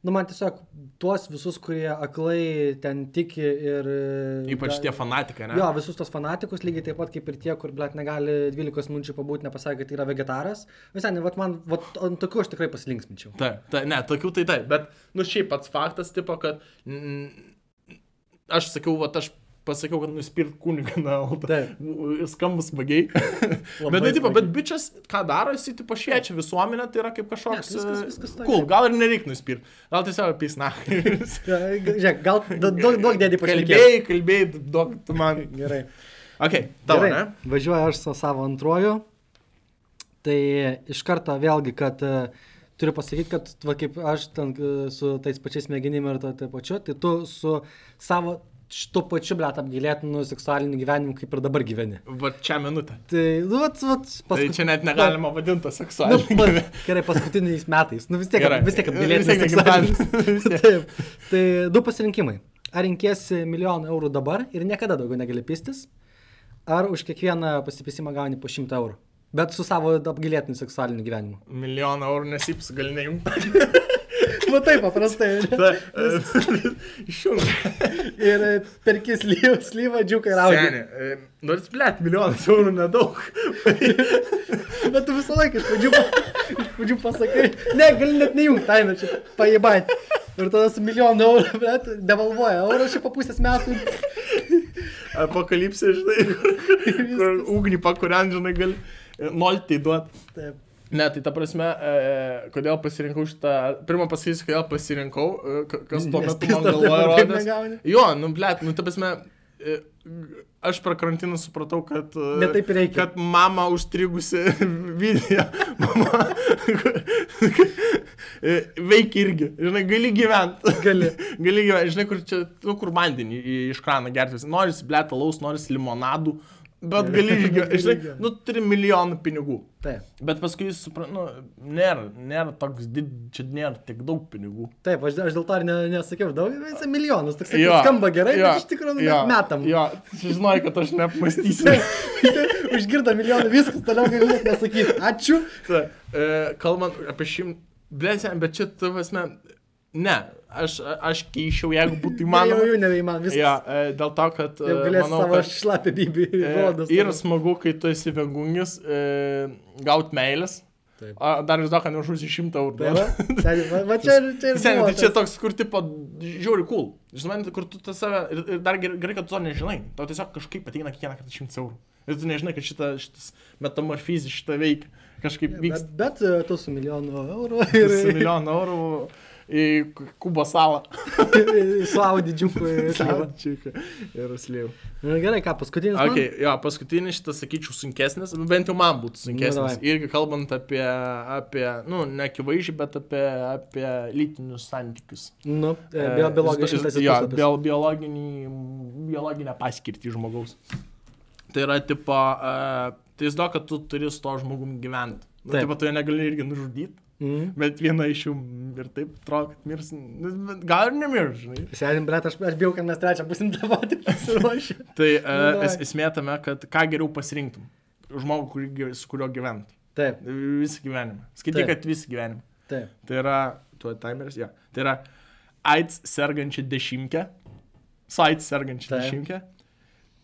[SPEAKER 2] nu, man tiesiog tuos visus, kurie aklai ten tiki ir... e,
[SPEAKER 1] Ypač
[SPEAKER 2] da-
[SPEAKER 1] tie fanatikai, ne?
[SPEAKER 2] Jo, visus tos fanatikus, lygiai taip pat kaip ir tie, kur, blėt, negali 12 minučių pabūti, nepasakė, kad yra vegetaras. Visai, ne, vat man, vat, ant tokių aš tikrai pasilinksminčiau.
[SPEAKER 1] Taip, taip, ne, tokių tai taip, bet, nu šiaip pats faktas, tipo, kad mm, aš sakiau, va, aš pasakiau, kad nuspirt kunigą na,
[SPEAKER 2] Taip.
[SPEAKER 1] skambus smagiai. bet, tai, tipo, bet bičias, ką daro, jis, tipo, šviečia visuomenę, tai yra kaip kažkoks...
[SPEAKER 2] Ne, viskas-
[SPEAKER 1] e,
[SPEAKER 2] viskas
[SPEAKER 1] cool, gal ir nereikia nuspirt, gal tiesiog pisna.
[SPEAKER 2] Ja, Žiūrėk, gal da- duok duok dėdį pašnekėti.
[SPEAKER 1] kalbėjai, kalbėjai, duok tu man.
[SPEAKER 2] Gerai.
[SPEAKER 1] Ok, tavo,
[SPEAKER 2] Gerai,
[SPEAKER 1] ne?
[SPEAKER 2] važiuoju aš su savo antruoju. Tai iš karto vėlgi, kad e, turiu pasakyti, kad va, kaip aš ten e, su tais pačiais mėginim ir to tai pačiu, tai tu su savo šitu pačiu, blėt, apgailėtinu seksualiniu gyvenimu, kaip ir dabar gyveni.
[SPEAKER 1] Va čia minutę.
[SPEAKER 2] Tai, nu, vat, vat,
[SPEAKER 1] Tai čia net negalima vadinti
[SPEAKER 2] Nu,
[SPEAKER 1] seksualiniu.
[SPEAKER 2] va, gerai, paskutiniais metais. Nu vis tiek,
[SPEAKER 1] Gerai.
[SPEAKER 2] vis tiek.
[SPEAKER 1] Vis tiek.
[SPEAKER 2] Taip. Tai du pasirinkimai. Ar rinkėsi milijoną eurų dabar ir niekada daugiau negali pistis, ar už kiekvieną pasipisimą gauni po šimtą eurų. Bet su savo apgailėtiniu seksualiniu gyvenimu.
[SPEAKER 1] Milijoną eurų nesips, gal neimti.
[SPEAKER 2] Va taip, paprastai.
[SPEAKER 1] Išjungi.
[SPEAKER 2] ir e, perki slyvą, slyvą audį.
[SPEAKER 1] Seni, e, nors blėt, milijonas eurų nedaug.
[SPEAKER 2] Bet tu visą laiką iš pradžių, iš pradžių pasakai, ne, gali net nejungti, tai čia pajibat. Ir tada su milijonu eurų, bet devalvuoja, eurą čia po pusės metų.
[SPEAKER 1] Apokalipsė, žinai, kur, kur ugnį pakuriant, žinai, gali e, nolti duoti.
[SPEAKER 2] Taip.
[SPEAKER 1] Ne, tai ta prasme, e, kodėl pasirinkau šitą, pirmą pasakysiu, kodėl pasirinkau, e, ka- kas tuo metu man galvoja
[SPEAKER 2] negauni.
[SPEAKER 1] Jo, nu, blėt, nu, ta prasme, e, aš per karantiną supratau, kad... e,
[SPEAKER 2] Ne taip reikia.
[SPEAKER 1] Kad mama užstrigusi video, mama e, veikia irgi, žinai, gali gyventi.
[SPEAKER 2] Gali.
[SPEAKER 1] gali gyventi, žinai, kur čia, nu, kur vandenį iš krano gertis. Norisi blėt alaus, norisi limonadų. Bet gali išgyventi, žinai, nu, turi milijonų pinigų.
[SPEAKER 2] Taip.
[SPEAKER 1] Bet paskui jis supranta, nu, nėra, nėra toks, did, čia nėra tiek daug pinigų.
[SPEAKER 2] Taip, aš, aš dėl to ir ne, nesakiau, daug, visą milijonus, toks jo, skamba gerai, jo, bet iš tikrųjų nu, metam.
[SPEAKER 1] Jo, žinai, kad aš neapmastysiu.
[SPEAKER 2] Užgirda milijoną viskas, toliau galiu net nesakyti. Ačiū.
[SPEAKER 1] Ta, e, kalbant apie šim... Blėsia, bet čia, tu prasme, ne, aš, aš keičiau, jeigu būtų
[SPEAKER 2] Man jau
[SPEAKER 1] įmanoma.
[SPEAKER 2] jų nebeįman, viskas.
[SPEAKER 1] Ja, e, dėl to, kad e,
[SPEAKER 2] Jau galės
[SPEAKER 1] manau,
[SPEAKER 2] savo
[SPEAKER 1] kad
[SPEAKER 2] šlapę bibį
[SPEAKER 1] e,
[SPEAKER 2] rodos.
[SPEAKER 1] yra smagu, kai tu esi vengungis, e, gauti meilės.
[SPEAKER 2] Taip.
[SPEAKER 1] O dar vis dar, kad neužusi šimtą eurų.
[SPEAKER 2] Tai va, čia, čia ir
[SPEAKER 1] Seniai,
[SPEAKER 2] buvo
[SPEAKER 1] tai čia toks, kur tipo, žiūri, cool. Žinai, kur tu tą save, ir, ir dar gerai, kad tu to nežinai. Tau tiesiog kažkaip ateina kiekvieną kartą šimtas eurų. Ir tu nežinai, kad šita, šitas metamorfizis šitą veikia. Kažkaip
[SPEAKER 2] Bet,
[SPEAKER 1] vyksta
[SPEAKER 2] bet e, tu su milijonu eurų ir
[SPEAKER 1] su milijoną eurų į Kubo salą.
[SPEAKER 2] džiuku.
[SPEAKER 1] Čiuka ir slėjau.
[SPEAKER 2] Na gerai, ką, paskutinis. man?
[SPEAKER 1] Okay, jo, paskutinis šitas, sakyčiau, sunkesnis, bent jau man būtų
[SPEAKER 2] Nu,
[SPEAKER 1] sunkesnis.
[SPEAKER 2] davai.
[SPEAKER 1] Irgi kalbant apie, apie nu, ne akivaizdžiai, bet apie, apie lytinius santykius.
[SPEAKER 2] Nu, e, bio, biologijos
[SPEAKER 1] E,
[SPEAKER 2] šimtas
[SPEAKER 1] jo,
[SPEAKER 2] ir
[SPEAKER 1] bio, biologinį, biologinę paskirtį žmogaus. Tai yra, tipo, uh, tai jis do, kad tu turi su to žmogum gyventi. Nu,
[SPEAKER 2] Taip.
[SPEAKER 1] tipo, tu jo negali irgi nužudyti.
[SPEAKER 2] Mm.
[SPEAKER 1] Bet viena iš jų ir taip kad mirs. nu, Gal ir nemirs, žinai.
[SPEAKER 2] Sėdim, bet aš, aš bijau, kad mes trečią busim tą patį pasiruošę.
[SPEAKER 1] Tai uh, es, esmė tame, kad ką geriau pasirinktum. Žmogų, kurį, gy- su kuriuo gyvent.
[SPEAKER 2] Taip,
[SPEAKER 1] Visą gyvenimą. Skaityk, kad visą gyvenimą.
[SPEAKER 2] taip.
[SPEAKER 1] Tai yra, tuo timeris, jo. Tai yra AIDS sergančią dešimtkę. Su AIDS sergančią dešimtkę.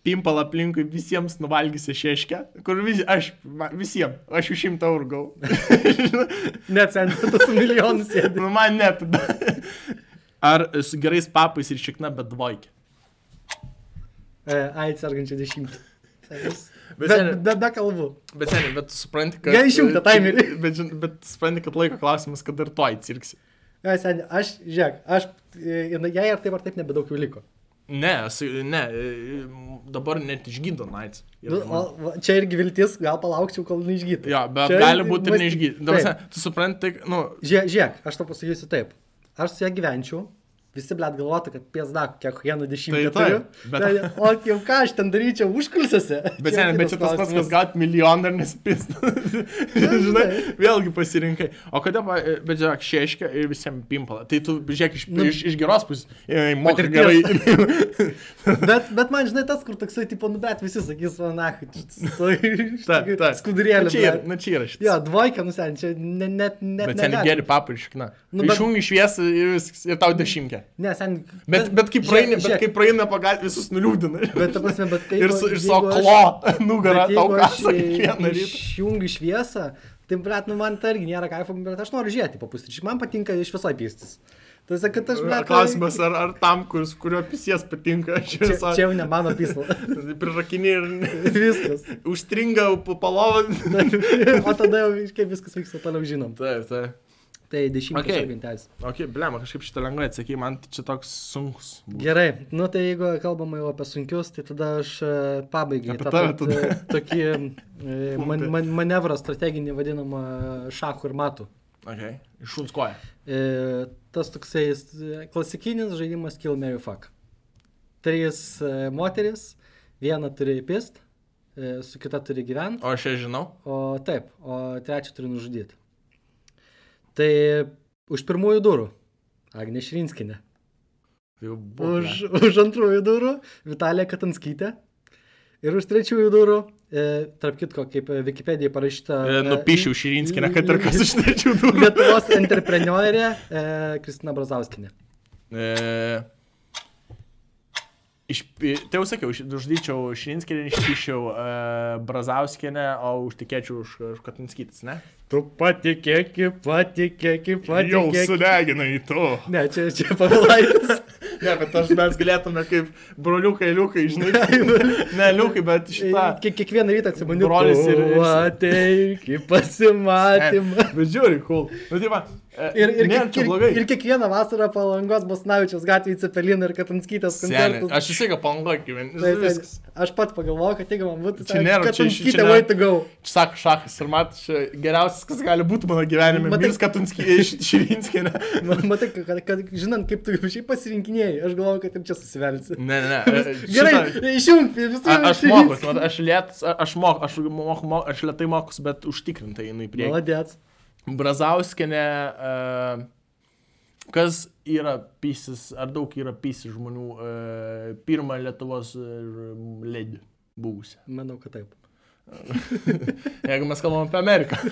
[SPEAKER 1] Pimpal aplinkui visiems nuvalgysi šeškę, kur vis, aš, visiems, aš jų šimtą eurų gau.
[SPEAKER 2] Net sen, tu su milijonu sėdi.
[SPEAKER 1] nu man net tada. Ar su gerais papais ir šikna, bet dvoikė.
[SPEAKER 2] E, Ai, sergančią dešimtį. Bet,
[SPEAKER 1] seniai-
[SPEAKER 2] bet be kalbų.
[SPEAKER 1] Bet seniai, bet supranti, kad...
[SPEAKER 2] Gal išjungt tą timerį.
[SPEAKER 1] Bet, bet supranti, kad laiko klausimas, kad ir to atsirksi.
[SPEAKER 2] Ja, sen, aš, žiūrėk, aš, e, jai ar taip ar taip nebedaug jau liko.
[SPEAKER 1] Ne, ne, e, dabar net išgydo AIDS.
[SPEAKER 2] Nu, o, čia irgi viltis, gal palaukčiau, kol neišgytų.
[SPEAKER 1] Jo, bet
[SPEAKER 2] Čia
[SPEAKER 1] gali būti ir neišgydyti.
[SPEAKER 2] Taip.
[SPEAKER 1] Tu supranti, nu,
[SPEAKER 2] Žiūrėk, žiūrėk, aš to pasakysiu taip. Aš su ją gyvenčiau, visi, blėt, galvotų, kad piesda, kokia kiekvieną
[SPEAKER 1] Tai
[SPEAKER 2] dešimtmetį
[SPEAKER 1] taip,
[SPEAKER 2] turiu.
[SPEAKER 1] bet-
[SPEAKER 2] Bet... O jau ką aš ten daryčiau užkulisiuose?
[SPEAKER 1] Bet, sen, bet čia tas pats, kas gauti milijoną ir nesipis. Žinai, vėlgi pasirinkai. O kodėl, pa- bet žiūrėk, šeškia ir visiems pimpala. Tai tu, žiūrėk, iš,
[SPEAKER 2] Nu,
[SPEAKER 1] iš, iš geros pusės, e,
[SPEAKER 2] patirties.
[SPEAKER 1] gerai.
[SPEAKER 2] Bet, bet man, žinai, tas, kur toksai, tipo, nu, bet visi sakys, va, na,
[SPEAKER 1] Ta, ta.
[SPEAKER 2] skudurėlė.
[SPEAKER 1] Na čia yra, na čia yra šitas.
[SPEAKER 2] Jo, dvojka, nu, sen, čia net, net.
[SPEAKER 1] Bet sen geri papą ir šikna.
[SPEAKER 2] Nu,
[SPEAKER 1] Nu, Išjungi šviesą ir, ir tau dešimtė.
[SPEAKER 2] Ne, sen.
[SPEAKER 1] Bet, bet kaip
[SPEAKER 2] Žiūrėk,
[SPEAKER 1] praeina, bet kaip praeina pagal visus nuliūdina.
[SPEAKER 2] Bet, ta prasme, bet kaip...
[SPEAKER 1] Ir su, ir
[SPEAKER 2] aš-
[SPEAKER 1] klo nugarą tau kasa kiekvieną rytą.
[SPEAKER 2] Išjungiu šviesą, tai, blėt, nu, man tai irgi nėra kaifo, bet aš noriu žiūrėti po pusryčių. Man patinka iš viso pystis. Tai sakai, kad aš, blėt,
[SPEAKER 1] Klausimas, ar, ar tam, kuris, kurio pisies patinka,
[SPEAKER 2] Čia, čia jau ne mano pysla.
[SPEAKER 1] Prirakinė ir
[SPEAKER 2] Viskas.
[SPEAKER 1] užstringa palovą.
[SPEAKER 2] o tada jau kaip viskas vyksta toliau žinom.
[SPEAKER 1] Taip, taip.
[SPEAKER 2] Tai dešimtas
[SPEAKER 1] Okei.
[SPEAKER 2] okay. gintelis.
[SPEAKER 1] Ok, blema, kažkaip šitą lengvai atsakė, man čia toks sunkus. buvo.
[SPEAKER 2] Gerai, nu tai jeigu kalbama jau apie sunkius, tai tada aš e, pabaigai
[SPEAKER 1] Apie tave
[SPEAKER 2] pat,
[SPEAKER 1] tada.
[SPEAKER 2] e, tokį e, man, man, manevrą strateginį vadinamą šachų ir matų.
[SPEAKER 1] Ok, iš šuns koja.
[SPEAKER 2] E, tas toksai e, klasikinis žaidimas Kill Mary Fuck. Trys e, moteris, vieną turi pist, e, su kita turi gyventi,
[SPEAKER 1] O aš ją žinau.
[SPEAKER 2] o taip, o trečią turi nužudyti. Tai už pirmųjų durų Agnė Šrinskinė. Už, už antrųjų durų Vitalija Katanskytė. Ir už trečiųjų durų, e, tarp kitko, kaip Wikipedija parašyta.
[SPEAKER 1] E,
[SPEAKER 2] e,
[SPEAKER 1] Nupišiau Širinskinę, kad ir kas iš trečių durų.
[SPEAKER 2] Lietuvos entrepreneurė e, Kristina Brazauskinė.
[SPEAKER 1] E, iš, tai jau sakiau, uždyčiau Širinskinę, išpišiau e, Brazauskinę, o užtikėčiau už, už Katinskytis, ne?
[SPEAKER 2] Tu patikėk, patikėk,
[SPEAKER 1] Jau
[SPEAKER 2] patikėk.
[SPEAKER 1] sudeginai tu.
[SPEAKER 2] Ne, čia, čia pavilaitis.
[SPEAKER 1] Ne, bet aš mes galėtume kaip broliukai, liukai, žinai. ne, liukai, bet šitą.
[SPEAKER 2] Kiek, kiekvieną rytą atsimenu.
[SPEAKER 1] Brolis ir-
[SPEAKER 2] Ateik į pasimatymą.
[SPEAKER 1] Bet žiūri, cool. Nu, tai va, e,
[SPEAKER 2] Ir, ir,
[SPEAKER 1] nėra
[SPEAKER 2] kiek- ir, ir kiekvieną vasarą palangos Basnavičiaus gatvėje Cepeliną ir Katanskytės koncertus.
[SPEAKER 1] aš visai ką palangoj gyvenu.
[SPEAKER 2] Tai- tai-. Aš pat pagalvojau, kad jeigu man būtų
[SPEAKER 1] Čia nėra, čia-
[SPEAKER 2] Katanskytė
[SPEAKER 1] nėra-
[SPEAKER 2] way to go.
[SPEAKER 1] Čia sako šachas ir mat, čia geriausias, kas gali būti mano gyvenime.
[SPEAKER 2] Matai-
[SPEAKER 1] tu Širinskinė.
[SPEAKER 2] Ma- Matai, kad, kad žinant, kaip tu šiaip pasirinkinėjai, aš galvoju, kad ir čia susivelsi.
[SPEAKER 1] Ne, ne, ne. e,
[SPEAKER 2] Gerai,
[SPEAKER 1] šitą-
[SPEAKER 2] išjunk visų.
[SPEAKER 1] A, aš mokus, mat, aš lėtas, aš moku, aš moku, moku, aš lietai mokus, bet užtikrintai einu į priekį.
[SPEAKER 2] Maladėts.
[SPEAKER 1] Brazauskinė, uh, kas yra pysis, ar daug yra pysis žmonių, uh, pirmą Lietuvos uh, ledį buvusią.
[SPEAKER 2] Manau, kad taip.
[SPEAKER 1] Jeigu mes kalbam apie Ameriką.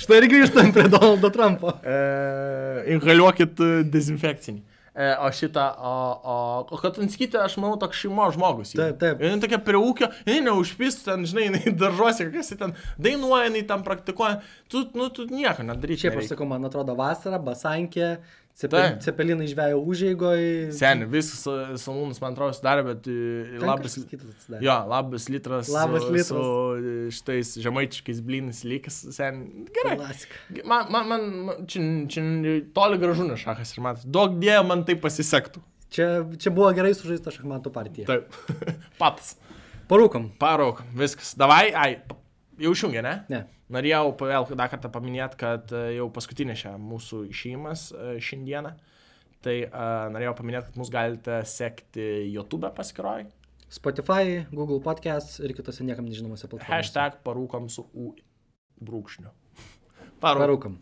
[SPEAKER 2] Štai ir grįžtam prie Donaldo Trumpo.
[SPEAKER 1] Uh, inhaliuokit e, dezinfekcinį. E, o šitą, o, o, o Katanskite, aš manau, toks šeimos žmogus. yra.
[SPEAKER 2] Taip, taip.
[SPEAKER 1] Jis tokia prie ūkio, jinai neužpistų ten, žinai, jinai daržuose, kas jis ten dainuoja, jinai ten praktikuoja. Tu, nu, tu nieko nedarysi.
[SPEAKER 2] Šiaip aš sakau, man atrodo, vasara, basankė, cepe, cepelinai žvėjo užėgoj.
[SPEAKER 1] Seniai, viskas e, salūnas, man atrodo, sudarė, bet e, labas. Jo, labas litras.
[SPEAKER 2] Labas
[SPEAKER 1] su,
[SPEAKER 2] litras.
[SPEAKER 1] Su e, šitais žemaičiais blynais lygas, sen. Gerai.
[SPEAKER 2] Klasika.
[SPEAKER 1] Man, man, man, čia, čia toli gražu ne šachas ir matas. Daug dievo man tai pasisektų.
[SPEAKER 2] Čia, čia buvo gerai sužaista šachmatų partija.
[SPEAKER 1] Taip. Pats.
[SPEAKER 2] Parūkom.
[SPEAKER 1] Parauk, viskas. Davai, ai, jau išjungė, ne?
[SPEAKER 2] Ne.
[SPEAKER 1] Norėjau vėl dar kartą paminėti, kad e, jau paskutinė šią mūsų išėjimas e, šiandieną. Tai uh, norėjau paminėti, kad mus galite sekti YouTube paskiroj.
[SPEAKER 2] Spotify, Google Podcast ir kitose niekam nežinomose platformose.
[SPEAKER 1] Hashtag parūkom su U brūkšniu. Parūk.
[SPEAKER 2] Parūkom.